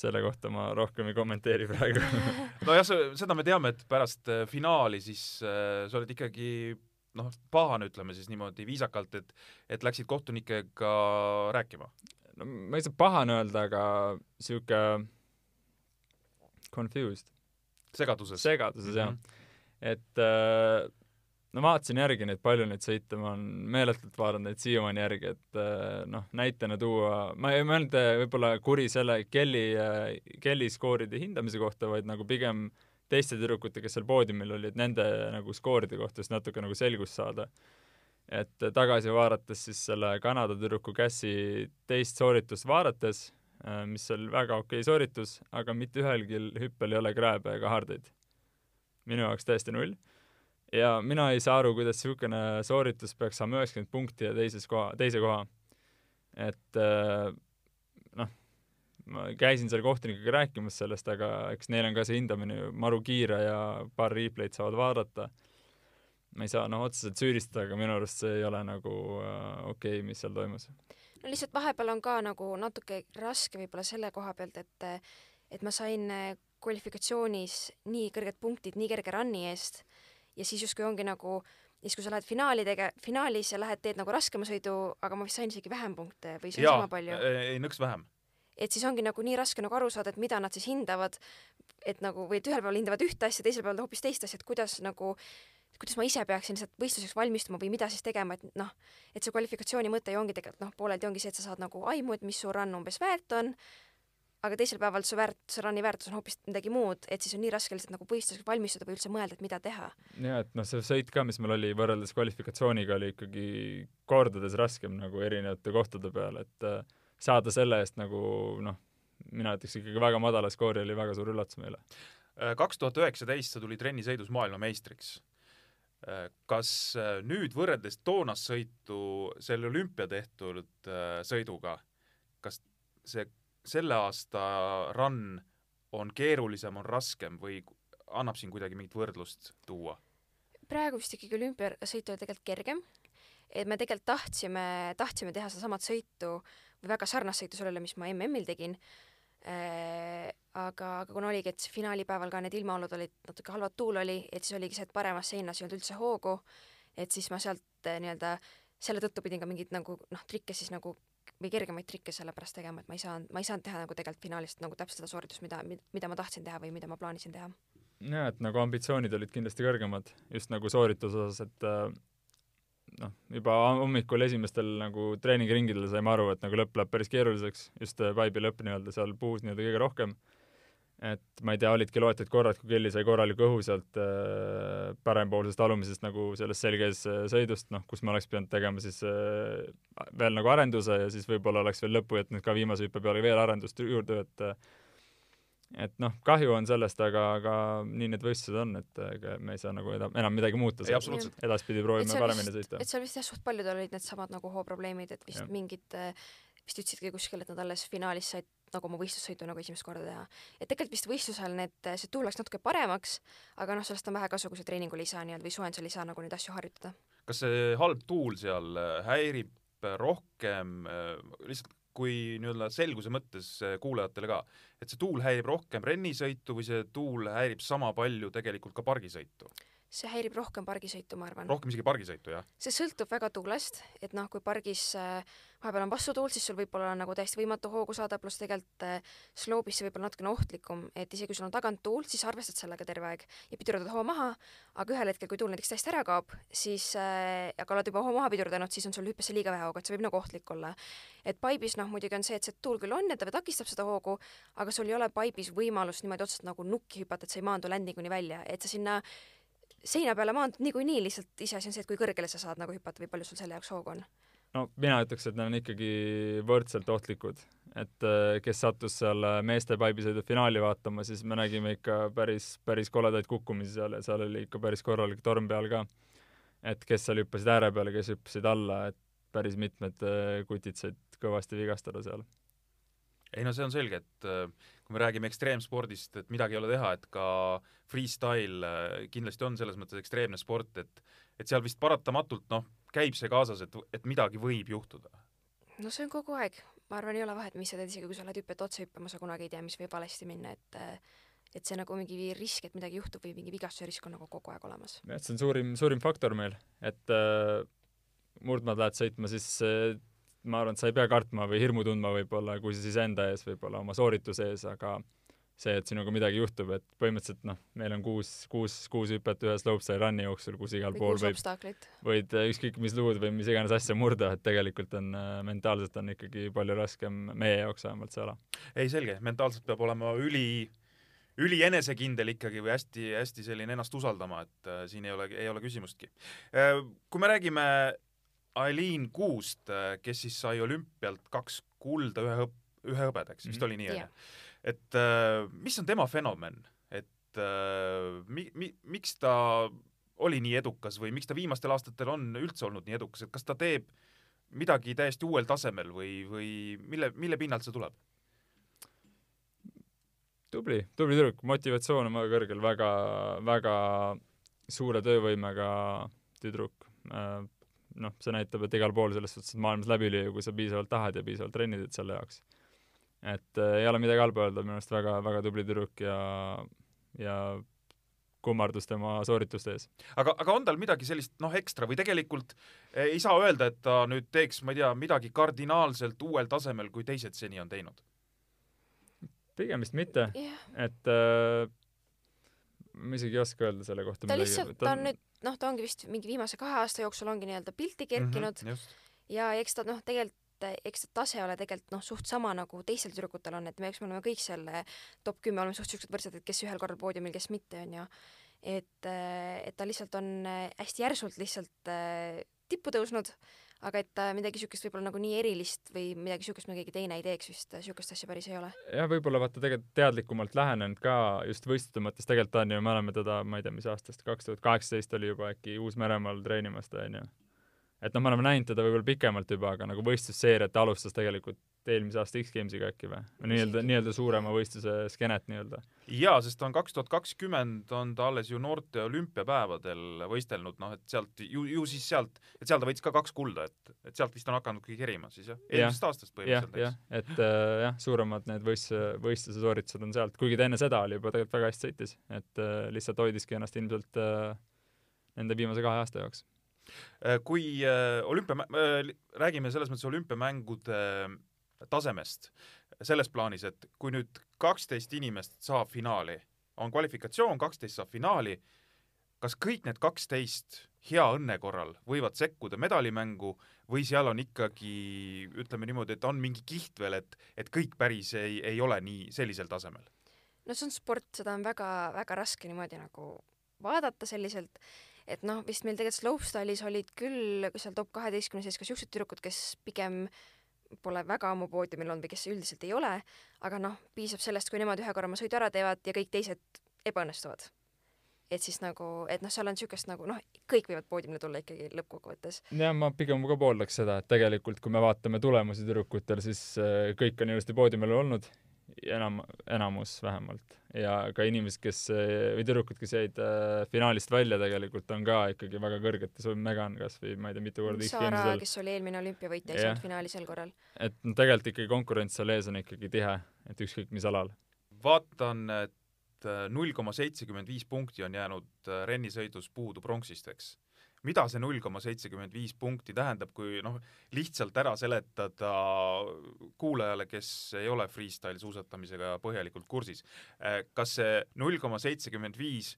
selle kohta ma rohkem ei kommenteeri praegu nojah, seda me teame, et pärast äh, finaali siis äh, sa oled ikkagi noh, pahane, ütleme siis niimoodi viisakalt, et et läksid kohtunikega rääkima. no ma ei saa pahane öelda, aga sihuke confused, segaduses. segaduses jah Mhm. et äh, no vaatasin järgi neid, palju neid sõite, ma olen meeletult vaadanud neid siiamaani järgi, et äh, noh, näitena tuua, ma ei mõelnud äh, võib-olla kuri selle Kelly äh,, Kelly skooride hindamise kohta, vaid nagu pigem teiste tüdrukute, kes seal poodiumil olid, nende nagu skooride kohta siis natuke nagu selgust saada. et tagasi vaadates siis selle Kanada tüdruku Cassi teist sooritust vaadates äh,, mis oli väga okei sooritus, aga mitte ühelgi hüppel ei ole krääbe ega hardeid. minu jaoks täiesti null ja mina ei saa aru, kuidas niisugune sooritus peaks saama üheksakümmend punkti ja teises koha, teise koha. et äh, noh, ma käisin seal kohtunikega rääkimas sellest, aga eks neil on ka see hindamine ju maru kiire ja paar replay'd saavad vaadata. ma ei saa noh, otseselt süüdistada, aga minu arust see ei ole nagu äh, okei okay,, mis seal toimus. no lihtsalt vahepeal on ka nagu natuke raske võib-olla selle koha pealt, et et ma sain äh, kvalifikatsioonis nii kõrged punktid nii kerge run'i eest ja siis justkui ongi nagu ja siis, kui sa lähed finaali tege-, finaalis ja lähed, teed nagu raskema sõidu, aga ma vist sain isegi vähem punkte või see on jaa sama palju. ei nõks vähem. Et siis ongi nagu nii raske nagu aru saada, et mida nad siis hindavad, et nagu, või et ühel päeval hindavad ühte asja, teisel päeval hoopis teist asja, et kuidas nagu kuidas ma ise peaksin lihtsalt võistluseks valmistuma või mida siis tegema, et noh, et see kvalifikatsiooni mõte ju ongi tegelikult noh, pooleldi ongi see, et sa saad nagu aimu, et mis su run umbes väärt on, aga teisel päeval su väärt, see run'i väärtus on hoopis midagi muud, et siis on nii raske lihtsalt nagu võistluseks valmistuda või üldse mõelda, et mida teha. ja et noh, see sõit ka, mis meil oli võrreldes kvalifikatsiooniga, oli ikkagi kordades raskem nagu erinevate kohtade peal, et äh, saada selle eest nagu noh, mina ütleks ikkagi väga madala skoori oli väga suur üllatus meile. Äh, kaks tuhat üheksateist sa tulid rennisõidus maailmameistriks. Äh, kas nüüd võrreldes toonast sõitu selle olümpia tehtud sõiduga, kas see selle aasta run on keerulisem, on raskem või annab siin kuidagi mingit võrdlust tuua? praegu vist ikkagi olümpiasõit oli tegelikult kergem, et me tegelikult tahtsime, tahtsime teha sedasamat sõitu või väga sarnast sõitu sellele, mis ma MM-il tegin äh,, aga, aga kuna oligi, et finaalipäeval ka need ilmaolud olid, natuke halvad tuul oli, et siis oligi see, et paremas seinas ei olnud üldse hoogu, et siis ma sealt äh, nii-öelda selle tõttu pidin ka mingeid nagu noh, trikke siis nagu või kergemaid trikke sellepärast tegema, et ma ei saanud, ma ei saanud teha nagu tegelikult finaalist nagu täpselt seda sooritust, mida, mida ma tahtsin teha või mida ma plaanisin teha. jaa, et nagu ambitsioonid olid kindlasti kõrgemad just nagu soorituse osas, et äh, noh, juba hommikul esimestel nagu treeningiringidel saime aru, et nagu lõpp läheb päris keeruliseks, just äh, Vibe'i lõpp nii-öelda seal puus nii-öelda kõige rohkem. Et ma ei tea, olidki loetud korrad, kui Kelly sai korraliku õhu sealt äh, parempoolsest alumisest nagu sellest selges äh, sõidust, noh, kus me oleks pidanud tegema siis äh, veel nagu arenduse ja siis võib-olla oleks veel lõppu jätnud ka viimase hüppe peale veel arendust juurde, et äh, et noh, kahju on sellest, aga, aga nii need võistlused on, et ega me ei saa nagu eda, enam midagi muuta. edaspidi proovime paremini sõita. et seal vist jah, suht paljudel olid needsamad nagu hooprobleemid, et vist ja. mingid, äh, vist ütlesidki kuskil, et nad alles finaalis said nagu oma võistlussõitu nagu esimest korda teha. et tegelikult vist võistlusel need, see tuul läks natuke paremaks, aga noh, sellest on vähe kasu, kui sa treeningul ei saa nii-öelda või soojendusel ei saa nagu neid asju harjutada. kas see halb tuul seal äh, häirib rohkem äh, lihtsalt kui nii-öelda selguse mõttes äh, kuulajatele ka, et see tuul häirib rohkem rennisõitu või see tuul häirib sama palju tegelikult ka pargisõitu? See häirib rohkem pargisõitu, ma arvan. rohkem isegi pargisõitu, jah? see sõltub väga tuulest, et noh, kui pargis äh, vahepeal on vastutuul, siis sul võib olla nagu täiesti võimatu hoogu saada, pluss tegelikult äh, sloobis see võib olla natukene ohtlikum, et isegi kui sul on tagant tuul, siis arvestad sellega terve aeg ja pidurdad hoo maha, aga ühel hetkel, kui tuul näiteks täiesti ära kaob, siis äh,, aga oled juba hoo maha pidurdanud, siis on sul hüppesse liiga vähe hoogu, et see võib nagu ohtlik olla. et paibis noh, muidugi on see, et see tuul küll on ja ta takistab seda hoogu, aga sul ei ole paibis võimalust niimoodi otseselt nagu nukki hüpata, et sa ei maandu landinguni välja, et sa sinna seina peale maandud niikuinii, lihtsalt iseasi on see, et kui kõrgele sa saad nagu hüpata või palju sul selle jaoks hoogu on? no mina ütleks, et need on ikkagi võrdselt ohtlikud. et äh, kes sattus seal äh, meeste paibisõidu finaali vaatama, siis me nägime ikka päris, päris koledaid kukkumisi seal ja seal oli ikka päris korralik torm peal ka. et kes seal hüppasid ääre peale, kes hüppasid alla, et päris mitmed äh, kutid said kõvasti vigastada seal ei no see on selge, et kui me räägime ekstreemspordist, et midagi ei ole teha, et ka freestyle äh, kindlasti on selles mõttes ekstreemne sport, et et seal vist paratamatult noh, käib see kaasas, et, et midagi võib juhtuda. no see on kogu aeg, ma arvan, ei ole vahet, mis sa teed, isegi kui sa lähed hüppet otse hüppama, sa kunagi ei tea, mis võib valesti minna, et et see nagu mingi risk, et midagi juhtub või mingi vigastuse risk on nagu kogu aeg olemas. jah, see on suurim, suurim faktor meil, et äh, murdmaad lähed sõitma, siis äh, ma arvan, et sa ei pea kartma või hirmu tundma võib-olla, kui siis enda ees, võib-olla oma soorituse ees, aga see, et sinuga midagi juhtub, et põhimõtteliselt noh, meil on kuus, kuus, kuus hüpet ühe slopestyle run'i jooksul, kus igal või pool võib, võid äh, ükskõik mis luud või mis iganes asja murda, et tegelikult on äh, mentaalselt on ikkagi palju raskem meie jaoks vähemalt see ala. ei, selge, mentaalselt peab olema üli üli enesekindel ikkagi või hästi-hästi selline ennast usaldama, et äh, siin ei ole, ei ole küsimustki äh,. kui me räägime Aileen Kuust, äh, kes siis sai olümpialt kaks kulda, ühe hõb-, ühe hõbedaks, vist mm -hmm. oli nii, onju. et äh, mis on tema fenomen, et äh, mi-, mi-, miks ta oli nii edukas või miks ta viimastel aastatel on üldse olnud nii edukas, et kas ta teeb midagi täiesti uuel tasemel või, või mille, mille pinnalt see tuleb? tubli, tubli tüdruk, motivatsioon on väga kõrgel, väga, väga suure töövõimega tüdruk äh, noh, see näitab, et igal pool selles suhtes maailmas läbi lüüa, kui sa piisavalt tahad ja piisavalt trenni teed selle jaoks. et äh, ei ole midagi halba öelda, minu arust väga, väga tubli tüdruk ja, ja kummardus tema soorituste ees. aga, aga on tal midagi sellist noh, ekstra või tegelikult ei saa öelda, et ta nüüd teeks, ma ei tea, midagi kardinaalselt uuel tasemel, kui teised seni on teinud? pigem vist mitte, jah, et äh, ma isegi ei oska öelda selle kohta ta lihtsalt, ta on nüüd noh, ta ongi vist mingi viimase kahe aasta jooksul ongi nii-öelda pilti kerkinud. mm -hmm, ja eks ta noh, tegelikult eks ta tase ole tegelikult noh, suht sama nagu teistel tüdrukutel on, et me, eks me oleme kõik seal eh, top kümme oleme suht siuksed võrdsed, et kes ühel korral poodiumil, kes mitte, onju. et, et ta lihtsalt on eh, hästi järsult lihtsalt eh, tippu tõusnud, aga et ta midagi siukest võib-olla nagu nii erilist või midagi siukest, mida keegi teine ei teeks vist, siukest asja päris ei ole. jah, võib-olla vaata tegelikult teadlikumalt lähenenud ka just võistluste mõttes, tegelikult on ju, me oleme teda, ma ei tea, mis aastast, kaks tuhat kaheksateist oli juba äkki Uus-Meremaal treenimas ta onju. Et noh, me oleme näinud teda võib-olla pikemalt juba, aga nagu võistlusseeriat ta alustas tegelikult eelmise aasta X-Gamesiga äkki või? nii-öelda, nii-öelda suurema võistluse skeenet nii-öelda. jaa, sest ta on kaks tuhat kakskümmend on ta alles ju noorte olümpiapäevadel võistelnud, noh et sealt ju, ju siis sealt, et seal ta võitis ka kaks kulda, et, et sealt vist on hakanudki kerima siis jah, eelmisest aastast põhimõtteliselt, eks., et äh, jah, suuremad need võist-, võistluse sooritused on sealt, kuigi ta enne seda oli juba tegelikult väga hästi sõitis, et äh, lihtsalt hoidiski ennast ilmselt äh, nende viimase kahe aasta jaoks. Äh, kui äh, olümpia äh,, räägime selles mõttes olümpiamängude tasemest selles plaanis, et kui nüüd kaksteist inimest saab finaali, on kvalifikatsioon, kaksteist saab finaali, kas kõik need kaksteist hea õnne korral võivad sekkuda medalimängu või seal on ikkagi ütleme niimoodi, et on mingi kiht veel, et, et kõik päris ei, ei ole nii sellisel tasemel? no see on sport, seda on väga-väga raske niimoodi nagu vaadata selliselt, et noh, vist meil tegelikult slopestyle'is olid küll seal top kaheteistkümne sees ka siuksed tüdrukud, kes pigem pole väga ammu poodiumil olnud või kes üldiselt ei ole, aga noh, piisab sellest, kui nemad ühe korra oma sõidu ära teevad ja kõik teised ebaõnnestuvad. et siis nagu, et noh, seal on niisugust nagu noh, kõik võivad poodiumile tulla ikkagi lõppkokkuvõttes. jah, ma pigem ka pooldaks seda, et tegelikult kui me vaatame tulemusi tüdrukutel, siis äh, kõik on ilusti poodiumil olnud, enam, enamus vähemalt. ja ka inimesed, kes või tüdrukud, kes jäid äh, finaalist välja tegelikult on ka ikkagi väga kõrgetes, Megan kas või ma ei tea, mitu korda X-Games'il, kes oli eelmine olümpiavõitja, ei saanud finaali sel korral. et no tegelikult ikkagi konkurents seal ees on ikkagi tihe, et ükskõik mis alal. vaatan, et äh, null koma seitsekümmend viis punkti on jäänud äh, rennisõidus puudu pronksist, eks. Mida see null koma seitsekümmend viis punkti tähendab, kui noh, lihtsalt ära seletada kuulajale, kes ei ole freestyle suusatamisega põhjalikult kursis. kas see null koma seitsekümmend viis,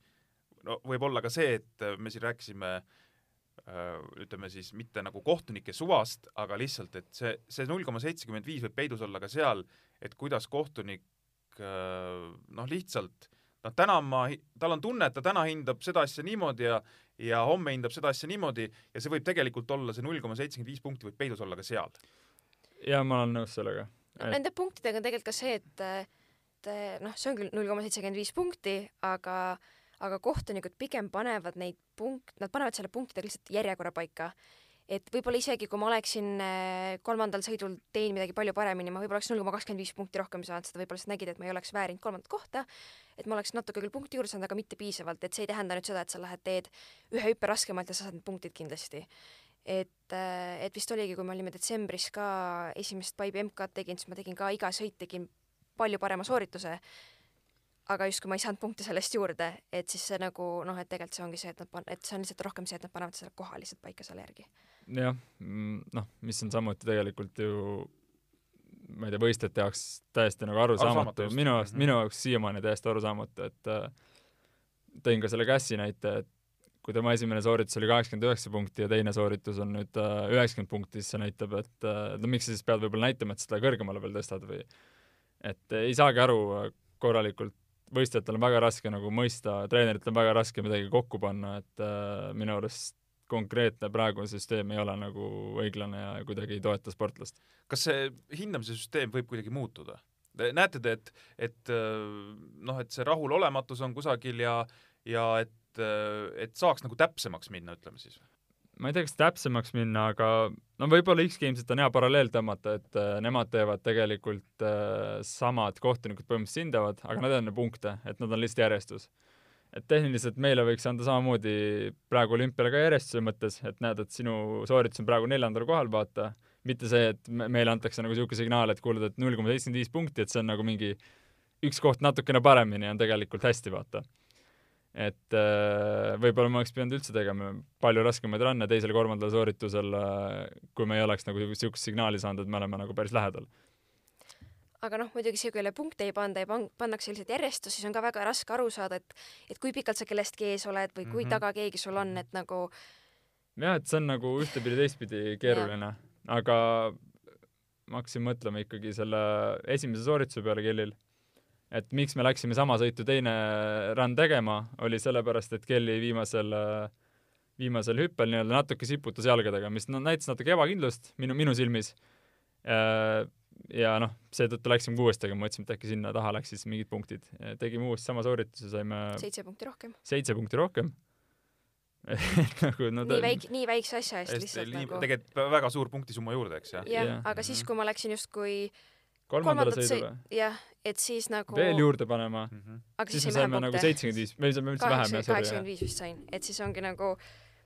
no võib olla ka see, et äh, me siin rääkisime äh, ütleme siis mitte nagu kohtunike suvast, aga lihtsalt, et see, see null koma seitsekümmend viis võib peidus olla ka seal, et kuidas kohtunik äh, noh, lihtsalt noh, täna ma, tal on tunne, et ta täna hindab seda asja niimoodi ja ja homme hindab seda asja niimoodi ja see võib tegelikult olla, see null koma seitsekümmend viis punkti võib peidus olla ka seal. ja ma olen nõus sellega. no nende punktidega on tegelikult ka see, et, et noh, see on küll null koma seitsekümmend viis punkti, aga, aga kohtunikud pigem panevad neid punkt, nad panevad selle punktidega lihtsalt järjekorra paika. Et võib-olla isegi kui ma oleksin eh, kolmandal sõidul teinud midagi palju paremini, ma võib-olla oleks null koma kakskümmend viis punkti rohkem saanud, seda võib-olla lihtsalt nägid, et ma ei oleks väärinud kolmandat kohta, et ma oleks natuke küll punkti juurde saanud, aga mitte piisavalt, et see ei tähenda nüüd seda, et sa lähed, teed ühe hüppe raskemalt ja sa saad need punktid kindlasti et, et vist oligi, kui me olime detsembris ka esimest Paibi MK-d tegin, siis ma tegin ka iga sõit tegin palju parema soorituse. aga justkui ma ei saanud punkte sellest juurde, et siis see nagu noh, et tegelikult see ongi see, et nad pan-, et see on lihtsalt rohkem see, et nad panevad selle koha lihtsalt paika selle järgi. jah, noh, mis on samuti tegelikult ju ma ei tea, võistlejate jaoks täiesti nagu Arusaamatu. Minu jaoks, Mhm. minu jaoks siiamaani täiesti arusaamatu, et äh, tõin ka selle Cassi näite, et kui tema esimene sooritus oli kaheksakümmend üheksa punkti ja teine sooritus on nüüd üheksakümmend punkti, siis see näitab, et äh, no miks sa siis pead võib-olla näitama, et seda kõrgemale veel tõstad või et ei saagi aru äh, korralikult, võistlejatel on väga raske nagu mõista, treeneritel on väga raske midagi kokku panna, et äh, minu arust konkreetne praegune süsteem ei ole nagu õiglane ja kuidagi ei toeta sportlast. kas see hindamise süsteem võib kuidagi muutuda? näete te, et, et äh, noh, et see rahulolematus on kusagil ja, ja et, et saaks nagu täpsemaks minna, ütleme siis? ma ei tea, kas täpsemaks minna, aga no võib-olla X-Gamesit on hea paralleel tõmmata, et äh, nemad teevad tegelikult äh, samad kohtunikud põhimõtteliselt hindavad, aga nad ei anna punkte, et nad on lihtsalt järjestus. Et tehniliselt meile võiks anda samamoodi praegu olümpiale ka järjestuse mõttes, et näed, et sinu sooritus on praegu neljandal kohal, vaata, mitte see, et me, meile antakse nagu niisugune signaal, et kuule, et null koma seitsekümmend viis punkti, et see on nagu mingi üks koht natukene paremini on tegelikult hästi, vaata et äh, võib-olla ma oleks pidanud üldse tegema palju raskemaid run'e teisel-kolmandal sooritusel äh,, kui me ei oleks nagu niisugust signaali saanud, et me oleme nagu päris lähedal. Aga noh, muidugi see, jälle punkte ei panda ja pan-, pannakse lihtsalt järjestus, siis on ka väga raske aru saada, et et kui pikalt sa kellestki ees oled või kui Mhm. taga keegi sul on, et nagu jah, et see on nagu ühtepidi teistpidi keeruline, aga ma hakkasin mõtlema ikkagi selle esimese soorituse peale Kellil, et miks me läksime sama sõitu teine run tegema, oli sellepärast, et Kelly viimasel viimasel hüppel nii-öelda natuke siputas jalgadega, mis näitas natuke ebakindlust minu, minu silmis. Ja noh, seetõttu läksime tegema, mõtlesime, et äkki sinna taha läks siis mingid punktid. tegime uuesti sama soorituse, saime seitse punkti rohkem. seitse punkti rohkem. nagu no nii väike, nii väikse asja eest lihtsalt nii, nagu. tegelikult väga suur punktisumma juurde, eks jah? jah Jah., aga siis, kui ma läksin justkui kolmandale sõidule jah, et siis nagu veel juurde panema, Mhm. aga siis siis me saime nagu seitsekümmend viis, me saime üldse vähem jah, kaheksakümmend viis vist sain, et siis ongi nagu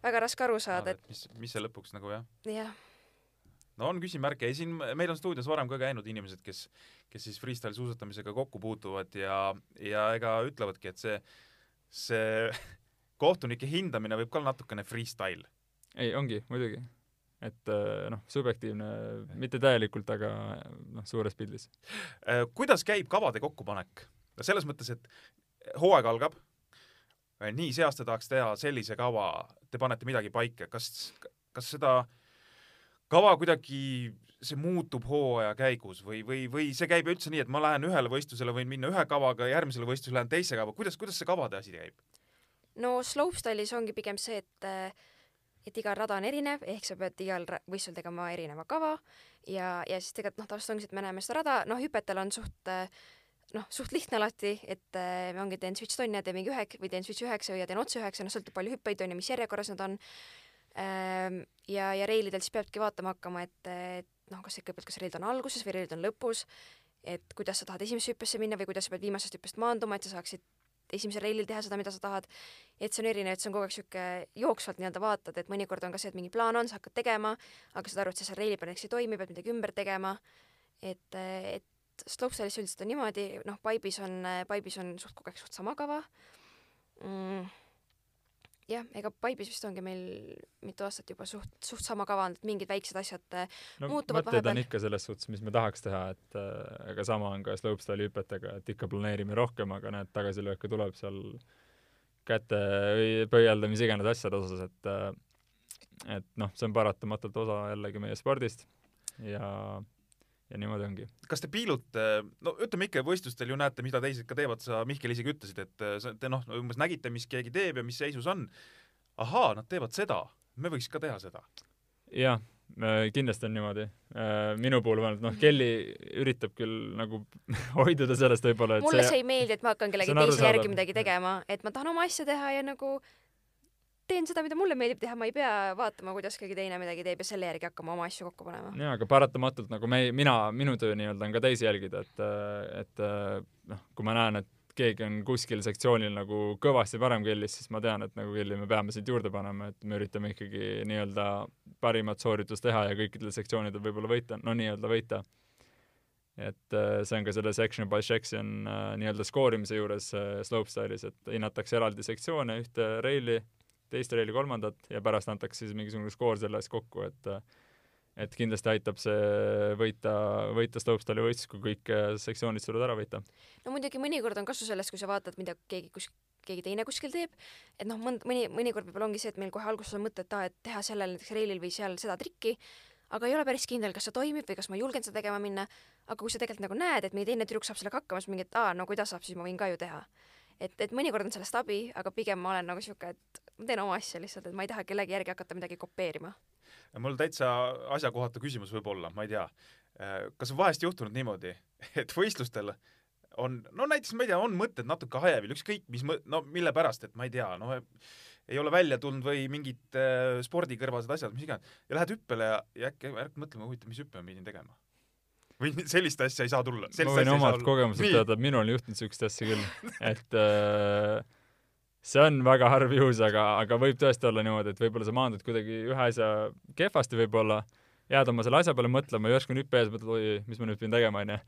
väga raske aru saada, et mis, mis see lõpuks nagu jah, jah, no on küsimärke ja siin meil on stuudios varem ka käinud inimesed, kes, kes siis freestyle suusatamisega kokku puutuvad ja, ja ega ütlevadki, et see, see kohtunike hindamine võib ka olla natukene freestyle. ei, ongi, muidugi. et äh, noh, subjektiivne, mitte täielikult, aga noh, suures pildis. Äh, kuidas käib kavade kokkupanek? selles mõttes, et hooaeg algab, nii, see aasta tahaks teha sellise kava, te panete midagi paika, kas, kas seda kava kuidagi, see muutub hooaja käigus või, või, või see käib üldse nii, et ma lähen ühele võistlusele, võin minna ühe kavaga, järgmisele võistlusele lähen teise kavaga, kuidas, kuidas see kavade asi käib? no slopestyle'is ongi pigem see, et et iga rada on erinev, ehk sa pead igal võistlusel tegema erineva kava ja, ja siis tegelikult noh, tavaliselt ongi see, et me näeme seda rada, noh hüpetel on suht noh, suht lihtne alati, et äh, ongi teen switch tonne, teen mingi ühe või teen switch üheksa ja teen otse üheksa, noh sõltub palju hüppeid on ja mis järjekorras nad on. ja, ja reilidel siis peabki vaatama hakkama, et, et noh, kas kõigepealt, kas reilid on alguses või reilid on lõpus, et kuidas sa tahad esimesse hüppesse minna või kuidas sa pead viimasest hüppest maanduma, et sa saaksid esimesel reilil teha seda, mida sa tahad. et see on erinev, et see on kogu aeg sihuke jooksvalt nii-öelda vaatad, et mõnikord on ka see, et mingi plaan on, sa hakkad tegema, aga saad aru, et see seal reili peal näiteks ei toimi, pead midagi ümber tegema. et, et slopestyle'is üldiselt on niimoodi, noh, Pipe'is on, Pipe'is on suht kogu aeg suht sama kava mm.. jah, ega Pipe'is vist ongi meil mitu aastat juba suht, suht sama kava olnud, et mingid väiksed asjad äh, no Muutuvad mõtted on vahepeal. ikka selles suhtes, mis me tahaks teha, et äh, aga sama on ka slopestyle'i hüpetega, et ikka planeerime rohkem, aga näed, tagasilööke tuleb seal käte või pöialda, mis iganes asjade osas, et äh, et noh, see on paratamatult osa jällegi meie spordist ja ja niimoodi ongi. kas te piilute, no ütleme ikka võistlustel ju näete, mida teised ka teevad, sa Mihkel isegi ütlesid, et äh, sa- te noh, umbes nägite, mis keegi teeb ja mis seisus on. ahaa, nad teevad seda, me võiks ka teha seda. jah, kindlasti on niimoodi. minu puhul vähemalt, noh, Kelly üritab küll nagu hoiduda sellest võib-olla, et mulle see see ei meeldi, et ma hakkan kellegi teise järgi midagi tegema, et ma tahan oma asja teha ja nagu teen seda, mida mulle meeldib teha, ma ei pea vaatama, kuidas keegi teine midagi teeb ja selle järgi hakkama oma asju kokku panema. jaa, aga paratamatult nagu me, mina, minu töö nii-öelda on ka teisi jälgida, et, et noh, kui ma näen, et keegi on kuskil sektsioonil nagu kõvasti parem Kellis, siis ma tean, et nagu Kelly me peame siit juurde panema, et me üritame ikkagi nii-öelda parimat sooritust teha ja kõikidel sektsioonidel võib-olla võita, no nii-öelda võita. et äh, see on ka selle section by section äh, nii-öelda skoorimise juures äh, slopestyle'is, et hinnatakse eraldi sektsioone, ühte reili, teist reili kolmandat ja pärast antakse siis mingisugune skoor selle eest kokku, et et kindlasti aitab see võita, võita slopestyle'i võistlus, kui kõik äh, sektsioonid suudad ära võita. no muidugi mõnikord on kasu sellest, kui sa vaatad, mida keegi kus-, keegi teine kuskil teeb, et noh, mõnd-, mõni, mõnikord võib-olla ongi see, et meil kohe alguses on mõte, et aa, et teha sellel näiteks reilil või seal seda trikki, aga ei ole päris kindel, kas see toimib või kas ma julgen seda tegema minna, aga kui sa tegelikult nagu näed, et mingi teine tüdruk saab sellega hakkama, siis mingi, et aa, no kui ta saab, siis ma võin ka ju teha. et, et mõnikord on sellest abi, aga pigem ma olen nagu sihuke, et ma teen oma asja lihtsalt, et ma ei taha kellegi järgi hakata midagi kopeerima. mul täitsa asjakohatu küsimus võib-olla, ma ei tea. kas on vahest juhtunud niimoodi, et võistlustel on, no näiteks ma ei tea, on mõtted natuke hajevil, ükskõik mis mõ-, no mille pärast, et ma ei tea, no ei ole välja tulnud või mingid äh, spordikõrvased asjad, mis iganes, ja lähed hüppele ja, ja äkki hakkad mõtlema, huvitav, mis hüppe ma pidin tegema. või sellist asja ei saa tulla. ma võin omalt kogemuselt öelda, et minul on juhtunud niisugust asja küll, et äh, see on väga harv juhus, aga, aga võib tõesti olla niimoodi, et võib-olla sa maandud kuidagi ühe asja kehvasti võib-olla, jääd oma selle asja peale mõtlema järsku on hüppe ees, mõtled, oi, mis ma nüüd pidin tegema, onju.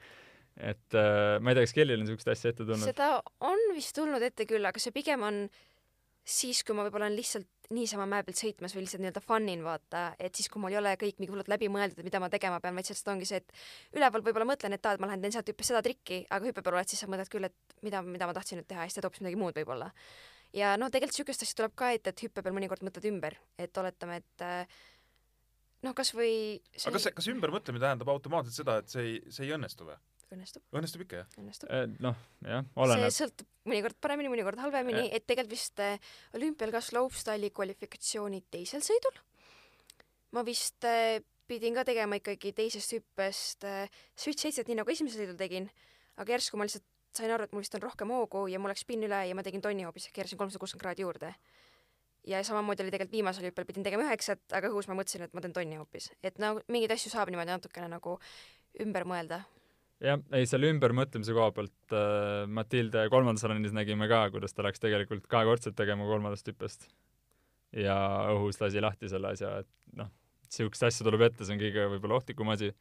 et äh, ma ei tea, kas kellelgi on niisugust asja ette tulnud? seda on vist tulnud ette küll, aga see pigem on siis, kui ma võib-olla olen lihtsalt niisama mäe pealt sõitmas või lihtsalt nii-öelda fun in vaata, et siis, kui mul ei ole kõik nii hullult läbi mõeldud, mida ma tegema pean, vaid sellest ongi see, et üleval võib-olla mõtlen, et aa, et ma lähen teen sealt hüppes seda trikki, aga hüppe peal oled, siis sa mõtled küll, et mida, mida ma tahtsin nüüd teha ja siis teed hoopis midagi muud võib-olla. Ja noh, tegelikult niisugust asja tuleb ka ette, et hüppe peal mõnikord mõtled ümber, et oletame, et äh, noh, kasvõi see aga kas, kas ümbermõtlemine tähendab automaatselt seda, et see ei, see ei õnnestu või? õnnestub, õnnestub ikka, jah? õnnestub. noh, jah, see oleneb. sõltub mõnikord paremini, mõnikord halvemini et tegelikult vist äh, olümpial ka slopestyle'i kvalifikatsiooni teisel sõidul ma vist äh, pidin ka tegema ikkagi teisest hüppest äh, switch seitset, nii nagu esimesel sõidul tegin, aga järsku ma lihtsalt sain aru, et mul vist on rohkem hoogu ja mul läks spinn üle ja ma tegin tonni hoopis, keerasin kolmsada kuuskümmend kraadi juurde. ja samamoodi oli tegelikult viimasel hüppel, pidin tegema üheksat, aga õhus ma mõtlesin, et ma teen tonni hoopis, et no mingeid asju saab niimoodi natukene nagu ümber mõelda. jah, ei selle ümbermõtlemise koha pealt äh, Matilde kolmandas rallis nägime ka, kuidas ta läks tegelikult kahekordselt tegema kolmandast hüppest. ja õhus lasi lahti selle asja, et noh, niisuguseid asju tuleb ette, see on kõige võib-olla ohtlikum asi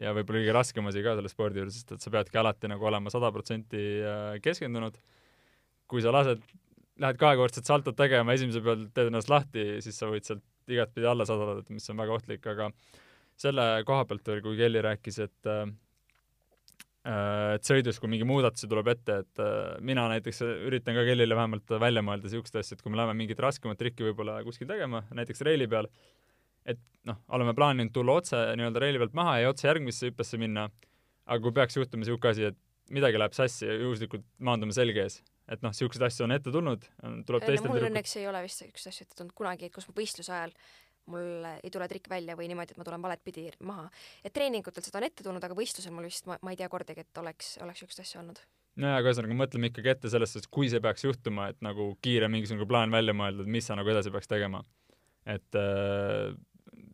ja võib-olla kõige raskem asi ka selle spordi juures, sest et sa peadki alati nagu olema sada protsenti äh, keskendunud. kui sa lased, lähed kahekordset saltot tegema, esimese peal teed ennast lahti, siis sa võid sealt igatpidi alla sadada, mis on väga ohtlik, aga selle koha pealt veel, kui Kelly rääkis, et äh, äh, et sõidus, kui mingi muudatusi tuleb ette, et mina näiteks üritan ka Kellile vähemalt välja mõelda niisuguseid asju, et kui me läheme mingit raskemat trikki võib-olla kuskil tegema, näiteks reili peal, et noh, oleme plaaninud tulla otse nii-öelda reili pealt maha ja otse järgmisse hüppesse minna, aga kui peaks juhtuma niisugune asi, et midagi läheb sassi ja juhuslikult maandume selge ees, et noh, niisuguseid asju on ette tulnud, tuleb teistel mul õnneks ei ole vist niisugust asja ette tulnud kunagi, et kus ma võistluse ajal mul ei tule trikk välja või niimoodi, et ma tulen valet pidi maha. et treeningutel seda on ette tulnud, aga võistlusel mul vist, ma, ma ei tea kordagi, et oleks, oleks niisugust asja olnud. nojah, aga ühesõnaga mõtleme ikkagi ette selles suhtes, kui see peaks juhtuma, et nagu kiire mingisugune plaan välja mõelda, et mis sa nagu edasi peaks tegema. et äh,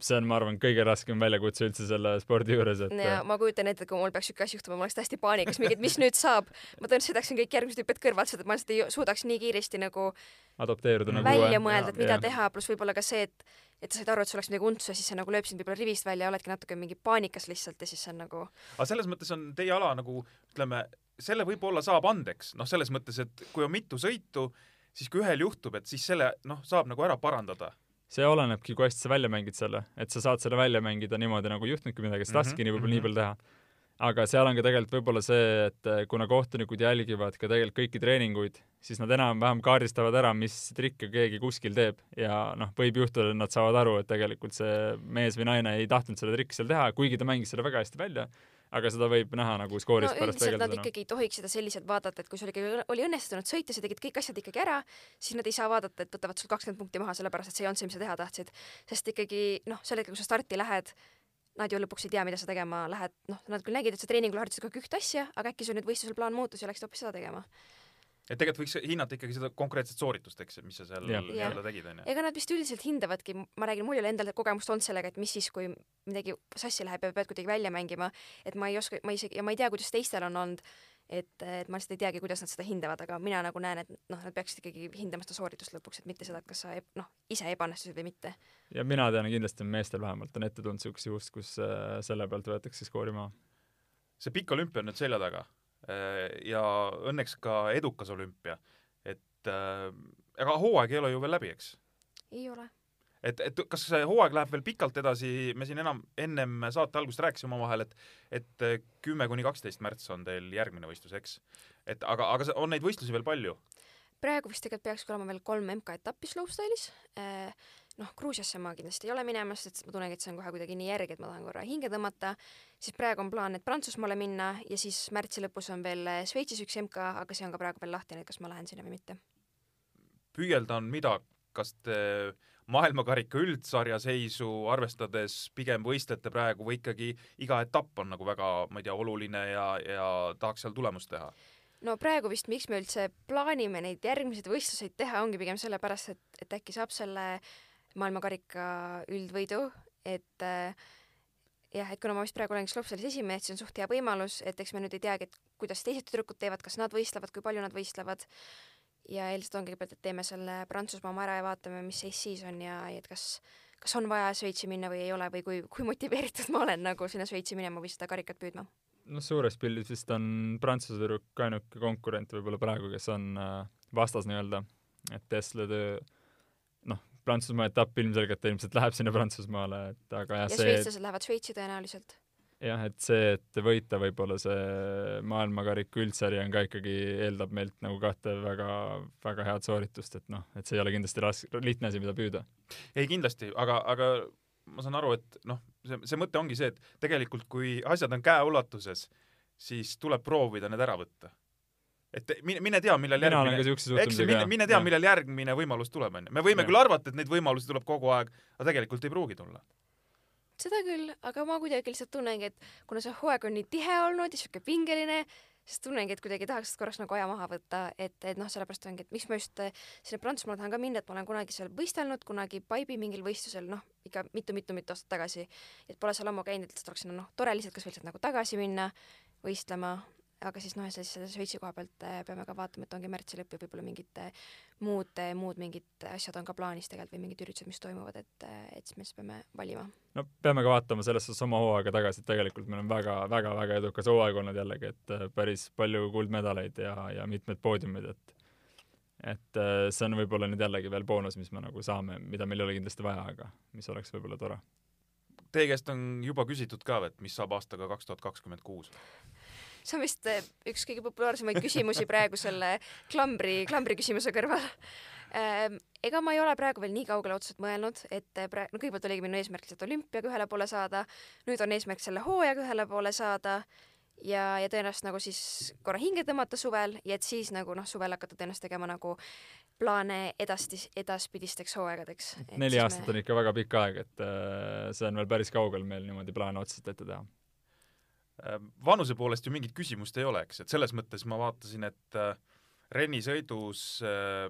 see on, ma arvan, kõige raskem väljakutse üldse selle spordi juures, et ja ma kujutan ette, et kui mul peaks niisugune asi juhtuma, ma oleks täiesti paanikas, mingi, et mis nüüd saab. ma tõenäoliselt sõidaksin kõik järgmised hüpped kõrvalt, sest et ma lihtsalt ei suudaks nii kiiresti nagu adapteeruda nagu välja mõelda, et mida jaa. teha, pluss võib-olla ka see, et et sa said aru, et sul läks midagi untsu ja siis sa nagu lööb sind võib-olla rivist välja ja oledki natuke mingi paanikas lihtsalt ja siis see on nagu aga selles mõttes on teie ala nagu ütleme, selle võib-olla saab andeks, noh, selles mõttes, et kui on mitu sõitu, siis kui ühel juhtub, et siis selle noh, saab nagu ära parandada. See olenebki, kui hästi sa välja mängid selle, et sa saad selle välja mängida niimoodi, nagu ei juhtunudki midagi, sa tahtsidki Mhm, nii võib-olla mhm. nii palju teha. aga seal on ka tegelikult võib-olla see, et eh, kuna kohtunikud jälgivad ka tegelikult kõiki treeninguid, siis nad enam-vähem kaardistavad ära, mis trikke keegi kuskil teeb ja noh, võib juhtuda, et nad saavad aru, et tegelikult see mees või naine ei tahtnud seda trikki seal teha, kuigi ta mängis selle väga hästi välja, aga seda võib näha nagu no skoorist pärast üldiselt nad peegeldusena. ikkagi ei tohiks seda selliselt vaadata, et kui sul ikkagi oli õnnestunud sõit ja sa tegid kõik asjad ikkagi ära, siis nad ei saa vaadata, et võtavad sul kakskümmend punkti maha, sellepärast et see ei olnud see, mis sa teha tahtsid. sest ikkagi noh, sel hetkel, kui sa starti lähed, nad ju lõpuks ei tea, mida sa tegema lähed, noh, nad küll nägid, et sa treeningul harjutasid kogu aeg ühte asja, aga äkki sul nüüd võistlusel plaan muutus ja läksid hoopis seda tegema. Et tegelikult võiks hinnata ikkagi seda konkreetset sooritust, eks, mis sa seal nii-öelda tegid, onju. ega nad vist üldiselt hindavadki, ma räägin, mul ei ole endal kogemust olnud sellega, et mis siis, kui midagi sassi läheb ja pead kuidagi välja mängima, et ma ei oska, ma isegi, ja ma ei tea, kuidas teistel on olnud, et, et ma lihtsalt ei teagi, kuidas nad seda hindavad, aga mina nagu näen, et noh, nad peaksid ikkagi hindama seda sooritust lõpuks, et mitte seda, et kas sa eb- noh, ise ebaõnnestusid või mitte. ja mina tean kindlasti, meestel vähemalt on ette tulnud niisugust juhust, kus äh, selle pealt võetakse skoori maha. see pikk olümpia on nüüd selja taga ja õnneks ka edukas olümpia, et äh, ega hooaeg ei ole ju veel läbi, eks? ei ole. et, et kas see hooaeg läheb veel pikalt edasi, me siin enam ennem saate algust rääkisime omavahel, et et eh, kümme kuni kaksteist märts on teil järgmine võistlus, eks? et aga, aga on neid võistlusi veel palju? Praegu vist tegelikult peakski olema veel kolm MK-etappi slopestyle'is. noh, Gruusiasse ma kindlasti ei ole minemas, sest ma tunnengi, et see on kohe kuidagi nii järgi, et ma tahan korra hinge tõmmata. siis praegu on plaan, et Prantsusmaale minna ja siis märtsi lõpus on veel eh, Šveitsis üks MK, aga see on ka praegu veel lahtine, et kas ma lähen sinna või mitte. püüelda on mida, kas te maailmakarika üldsarja seisu arvestades pigem võistlete praegu või ikkagi iga etapp on nagu väga, ma ei tea, oluline ja, ja tahaks seal tulemust teha? No praegu vist, miks me üldse plaanime neid järgmiseid võistluseid teha, ongi pigem sellepärast, et, et äkki saab selle maailmakarika üldvõidu, et äh, jah, et kuna ma vist praegu olengi Slopselis esimees, siis on suht hea võimalus, et eks me nüüd ei teagi, et kuidas teised tüdrukud teevad, kas nad võistlevad, kui palju nad võistlevad. ja eeldused ongi kõigepealt, et teeme selle Prantsusmaa oma ära ja vaatame, mis seis siis on ja, ja et kas, kas on vaja Šveitsi minna või ei ole või kui, kui motiveeritud ma olen nagu sinna Šveitsi minema või seda karikat püüdma. noh, suures pildis vist on Prantsuse tüdruk ainuke konkurent võib-olla praegu, kes on äh, vastas nii-öelda et Tesla töö noh, Prantsusmaa etapp ilmselgelt ilmselt läheb sinna Prantsusmaale, et aga jah, ja see šveitslased lähevad Šveitsi tõenäoliselt jah, et see, et võita võib-olla see maailmakariku üldsari on ka ikkagi, eeldab meilt nagu kahte väga, väga head sooritust, et noh, et see ei ole kindlasti raske, lihtne asi, mida püüda. ei kindlasti, aga, aga ma saan aru, et noh, see, see mõte ongi see, et tegelikult kui asjad on käeulatuses, siis tuleb proovida need ära võtta. et mine, mine tea, millal mina järgmine eks mine, mine tea, millal järgmine võimalus tuleb, onju. me võime Jah. küll arvata, et neid võimalusi tuleb kogu aeg, aga tegelikult ei pruugi tulla. seda küll, aga ma kuidagi lihtsalt tunnengi, et kuna see hooaeg on nii tihe olnud ja siuke pingeline, siis tunnengi, et kuidagi tahaks korraks nagu aja maha võtta, et, et noh, sellepärast ongi, et miks ma just sinna Prantsusmaale tahan ka minna, et ma olen kunagi seal võistelnud, kunagi Paibi mingil võistlusel, noh, ikka mitu-mitu-mitu aastat tagasi, et pole seal ammu käinud, et lihtsalt oleks sinna noh, tore lihtsalt kas või lihtsalt nagu tagasi minna võistlema, aga siis noh, ja siis selle Šveitsi koha pealt eh, peame ka vaatama, et ongi märtsi lõpp ja võib-olla mingid eh, muud, muud mingid asjad on ka plaanis tegelikult või mingid üritused, mis toimuvad, et, et siis me siis peame valima. no peame ka vaatama selles suhtes oma hooaega tagasi, et tegelikult meil on väga-väga-väga edukas hooaeg olnud jällegi, et äh, päris palju kuldmedaleid ja, ja mitmed poodiumid, et et see on võib-olla nüüd jällegi veel boonus, mis me nagu saame, mida meil ei ole kindlasti vaja, aga mis oleks võib-olla tore. Teie käest on juba küsitud ka, et mis saab aastaga kaks tuhat kakskümmend kuus? See on vist eh, üks kõige populaarsemaid küsimusi praegu selle klambri, klambri küsimuse kõrval. Ehm, ega ma ei ole praegu veel nii kaugele otseselt mõelnud, et eh, praegu, no kõigepealt oligi minu eesmärk lihtsalt olümpiaga ühele poole saada, nüüd on eesmärk selle hooajaga ühele poole saada ja, ja tõenäoliselt nagu siis korra hinge tõmmata suvel ja et siis nagu noh, suvel hakata tõenäoliselt tegema nagu plaane edastis, edaspidisteks hooaegadeks. neli aastat me... on ikka väga pikk aeg, et äh, see on veel päris kaugel meil niimoodi plaane otseselt ette teha vanuse poolest ju mingit küsimust ei ole, eks, et selles mõttes ma vaatasin, et äh, rennisõidus äh,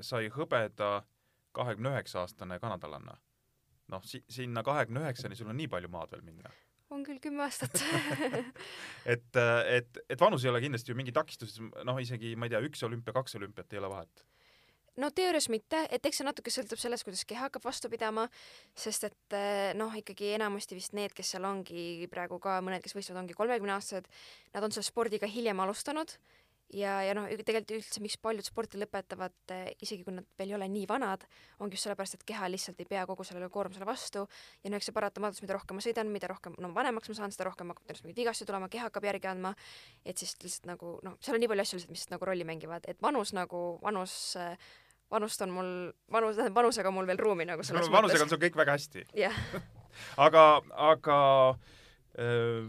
sai hõbeda kahekümne üheksa aastane kanadalanna. noh, si-, sinna kahekümne üheksani sul on nii palju maad veel minna. on küll kümme aastat et, et, et vanus ei ole kindlasti ju mingi takistus, noh, isegi ma ei tea, üks olümpia, kaks olümpiat ei ole vahet no teoorias mitte, et eks see natuke sõltub sellest, kuidas keha hakkab vastu pidama, sest et eh, noh, ikkagi enamasti vist need, kes seal ongi praegu ka mõned, kes võistlevad, ongi kolmekümneaastased, nad on selle spordiga hiljem alustanud. Ja, ja noh, tegelikult üldse, miks paljud sporti lõpetavad, isegi kui nad veel ei ole nii vanad, ongi just sellepärast, et keha lihtsalt ei pea kogu sellele koormusele vastu. Ja no eks see paratamatus, mida rohkem ma sõidan, mida rohkem no vanemaks ma saan, seda rohkem hakkab tõenäoliselt mingeid vigastusi tulema, keha hakkab järgi andma, et siis lihtsalt nagu noh, seal on nii palju asju lihtsalt, mis nagu rolli mängivad, et vanus nagu, vanus vanust on mul, vanus, tähendab vanusega on mul veel ruumi nagu selles no, vanusega on sul kõik väga hästi. jah. aga, aga öö,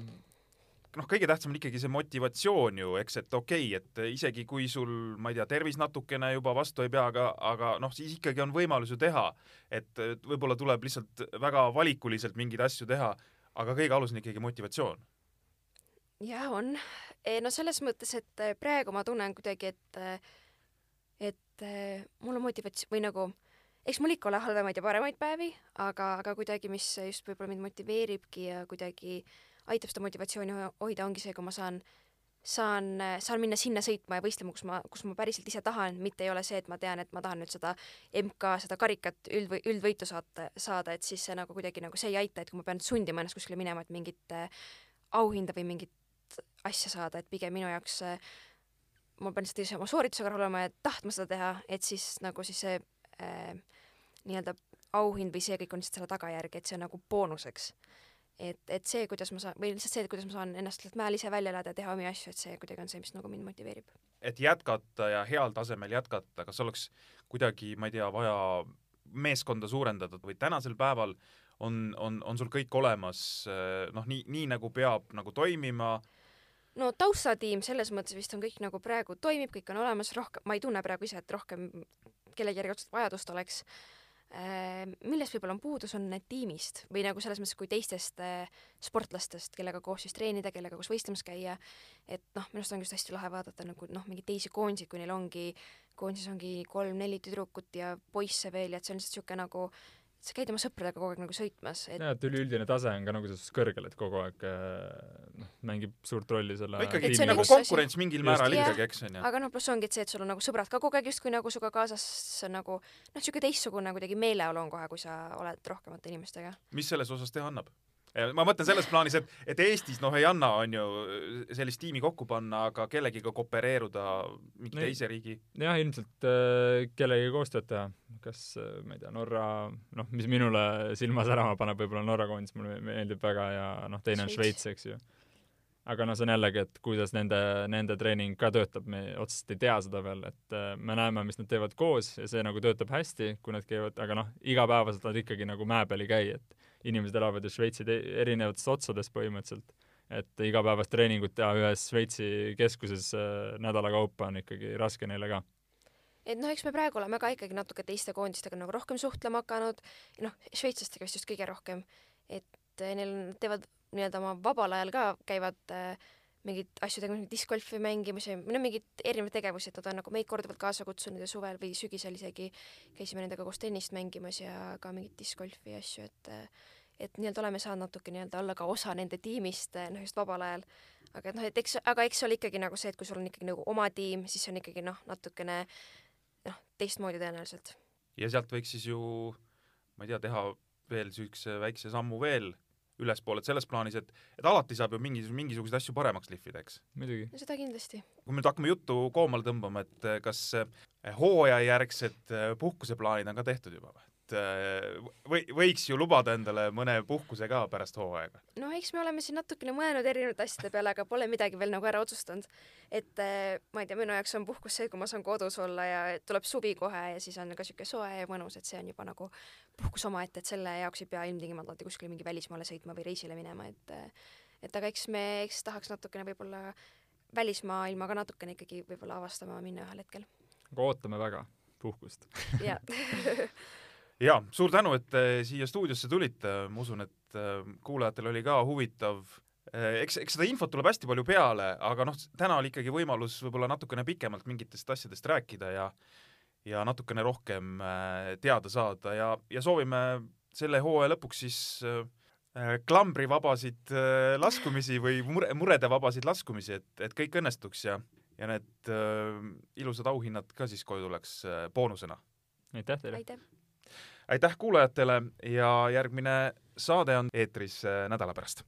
noh, kõige tähtsam on ikkagi see motivatsioon ju, eks, et okei okay,, et isegi kui sul, ma ei tea, tervis natukene juba vastu ei pea, aga, aga noh, siis ikkagi on võimalus ju teha. et, et võib-olla tuleb lihtsalt väga valikuliselt mingeid asju teha, aga kõige alus on ikkagi motivatsioon. jah, on. no selles mõttes, et praegu ma tunnen kuidagi, et et äh, mul on motivats- või nagu eks mul ikka ole halvemaid ja paremaid päevi, aga, aga kuidagi, mis just võib-olla mind motiveeribki ja kuidagi aitab seda motivatsiooni hoida, ongi see, kui ma saan, saan, saan minna sinna sõitma ja võistlema, kus ma, kus ma päriselt ise tahan, mitte ei ole see, et ma tean, et ma tahan nüüd seda MK, seda karikat üldvõi-, üldvõitu saata, saada, et siis see nagu kuidagi nagu see ei aita, et kui ma pean sundima ennast kuskile minema, et mingit äh, auhinda või mingit asja saada, et pigem minu jaoks äh, ma pean lihtsalt ise oma sooritusega rahul olema ja tahtma seda teha, et siis nagu siis see äh, nii-öelda auhind või see kõik on lihtsalt selle tagajärg, et see on nagu boonuseks. et, et see, kuidas ma saan, või lihtsalt see, kuidas ma saan ennast lihtsalt mäel ise välja elada ja teha omi asju, et see kuidagi on see, mis nagu mind motiveerib. et jätkata ja heal tasemel jätkata, kas oleks kuidagi, ma ei tea, vaja meeskonda suurendada või tänasel päeval on, on, on sul kõik olemas, noh, nii, nii nagu peab nagu toimima no taustatiim selles mõttes vist on kõik nagu praegu toimib, kõik on olemas, rohkem, ma ei tunne praegu ise, et rohkem kellegi järgi otseselt vajadust oleks. millest võib-olla on puudus, on tiimist või nagu selles mõttes, kui teistest sportlastest, kellega koos siis treenida, kellega koos võistlemas käia, et noh, minu arust on just hästi lahe vaadata nagu noh, mingeid teisi koondisi, kui neil ongi, koondises ongi kolm-neli tüdrukut ja poisse veel ja et see on lihtsalt niisugune nagu äh, sa käid oma sõpradega kogu aeg nagu sõitmas et.... jaa, et üleüldine tase on ka nagu selles suhtes kõrgel, et kogu aeg noh, mängib suurt rolli selle no ikkagi nagu konkurents asi. mingil määral Just. ikkagi, eks on ju. aga noh, pluss ongi, et see, et sul on nagu sõbrad ka kogu aeg justkui nagu sinuga kaasas, nagu noh, niisugune teistsugune kuidagi meeleolu on kohe, kui sa oled rohkemate inimestega. mis selles osas teha annab? Ma mõtlen selles plaanis, et, et Eestis noh, ei anna, on ju, sellist tiimi kokku panna, aga kellegiga koopereeruda mingi Nei. teise riigi. jah, ilmselt äh, kellegagi koostööd teha, kas äh, ma ei tea, Norra, noh, mis minule silma särama paneb, võib-olla Norra koondis mulle meeldib väga ja noh, teine on Šveits. Šveits, eks ju. aga noh, see on jällegi, et kuidas nende, nende treening ka töötab, me otseselt ei tea seda veel, et äh, me näeme, mis nad teevad koos ja see nagu töötab hästi, kui nad käivad, aga noh, igapäevaselt nad ikkagi nagu mäe peal ei käi, et inimesed elavad ju Šveitsi te- erinevates otsades põhimõtteliselt. Et igapäevast treeningut teha ühes Šveitsi keskuses äh, nädala kaupa on ikkagi raske neile ka. et noh, eks me praegu oleme ka ikkagi natuke teiste koondistega nagu rohkem suhtlema hakanud, noh, šveitslastega vist just kõige rohkem, et eh, neil, nad teevad nii-öelda oma vabal ajal ka, käivad äh, mingeid asju tegemas, mingit discgolfi mängimas ja no mingeid erinevaid tegevusi, et nad on nagu meid korduvalt kaasa kutsunud ja suvel või sügisel isegi käisime nendega koos tennist mängimas ja ka mingit discgolfi ja asju, et et nii-öelda oleme saanud natuke nii-öelda olla ka osa nende tiimist, noh just vabal ajal. aga et noh, et eks, aga eks see ole ikkagi nagu see, et kui sul on ikkagi nagu oma tiim, siis see on ikkagi noh, natukene noh, teistmoodi tõenäoliselt. ja sealt võiks siis ju, ma ei tea, teha veel niisuguse väikse sammu veel ülespoole, et selles plaanis, et, et alati saab ju mingi, mingisuguseid asju paremaks lihvida, eks. muidugi. seda kindlasti. kui me nüüd hakkame juttu koomale tõmbama, et eh, kas eh, hooajajärgsed eh, puhkuseplaanid on ka tehtud juba või? Et eh, või, võiks ju lubada endale mõne puhkuse ka pärast hooaega. no eks me oleme siin natukene mõelnud erinevate asjade peale, aga pole midagi veel nagu ära otsustanud. et eh, ma ei tea, minu jaoks on puhkus see, kui ma saan kodus olla ja tuleb suvi kohe ja siis on ka siuke soe ja mõnus, et see on juba nagu puhkus omaette, et selle jaoks ei pea ilmtingimata alati kuskile mingi välismaale sõitma või reisile minema, et eh, et aga eks me, eks tahaks natukene võib-olla välismaailma ka natukene ikkagi võib-olla avastama minna ühel hetkel. aga ootame väga puhkust. ja ja suur tänu, et te siia stuudiosse tulite, ma usun, et äh, kuulajatel oli ka huvitav. Äh, eks, eks seda infot tuleb hästi palju peale, aga noh, täna oli ikkagi võimalus võib-olla natukene pikemalt mingitest asjadest rääkida ja ja natukene rohkem äh, teada saada ja, ja soovime selle hooaja lõpuks siis klambrivabasid laskumisi või mure, muredevabasid laskumisi, et, et kõik õnnestuks ja, ja need äh, ilusad auhinnad ka siis koju tuleks äh, boonusena aitäh teile! aitäh! Aitäh kuulajatele ja järgmine saade on eetris äh, nädala pärast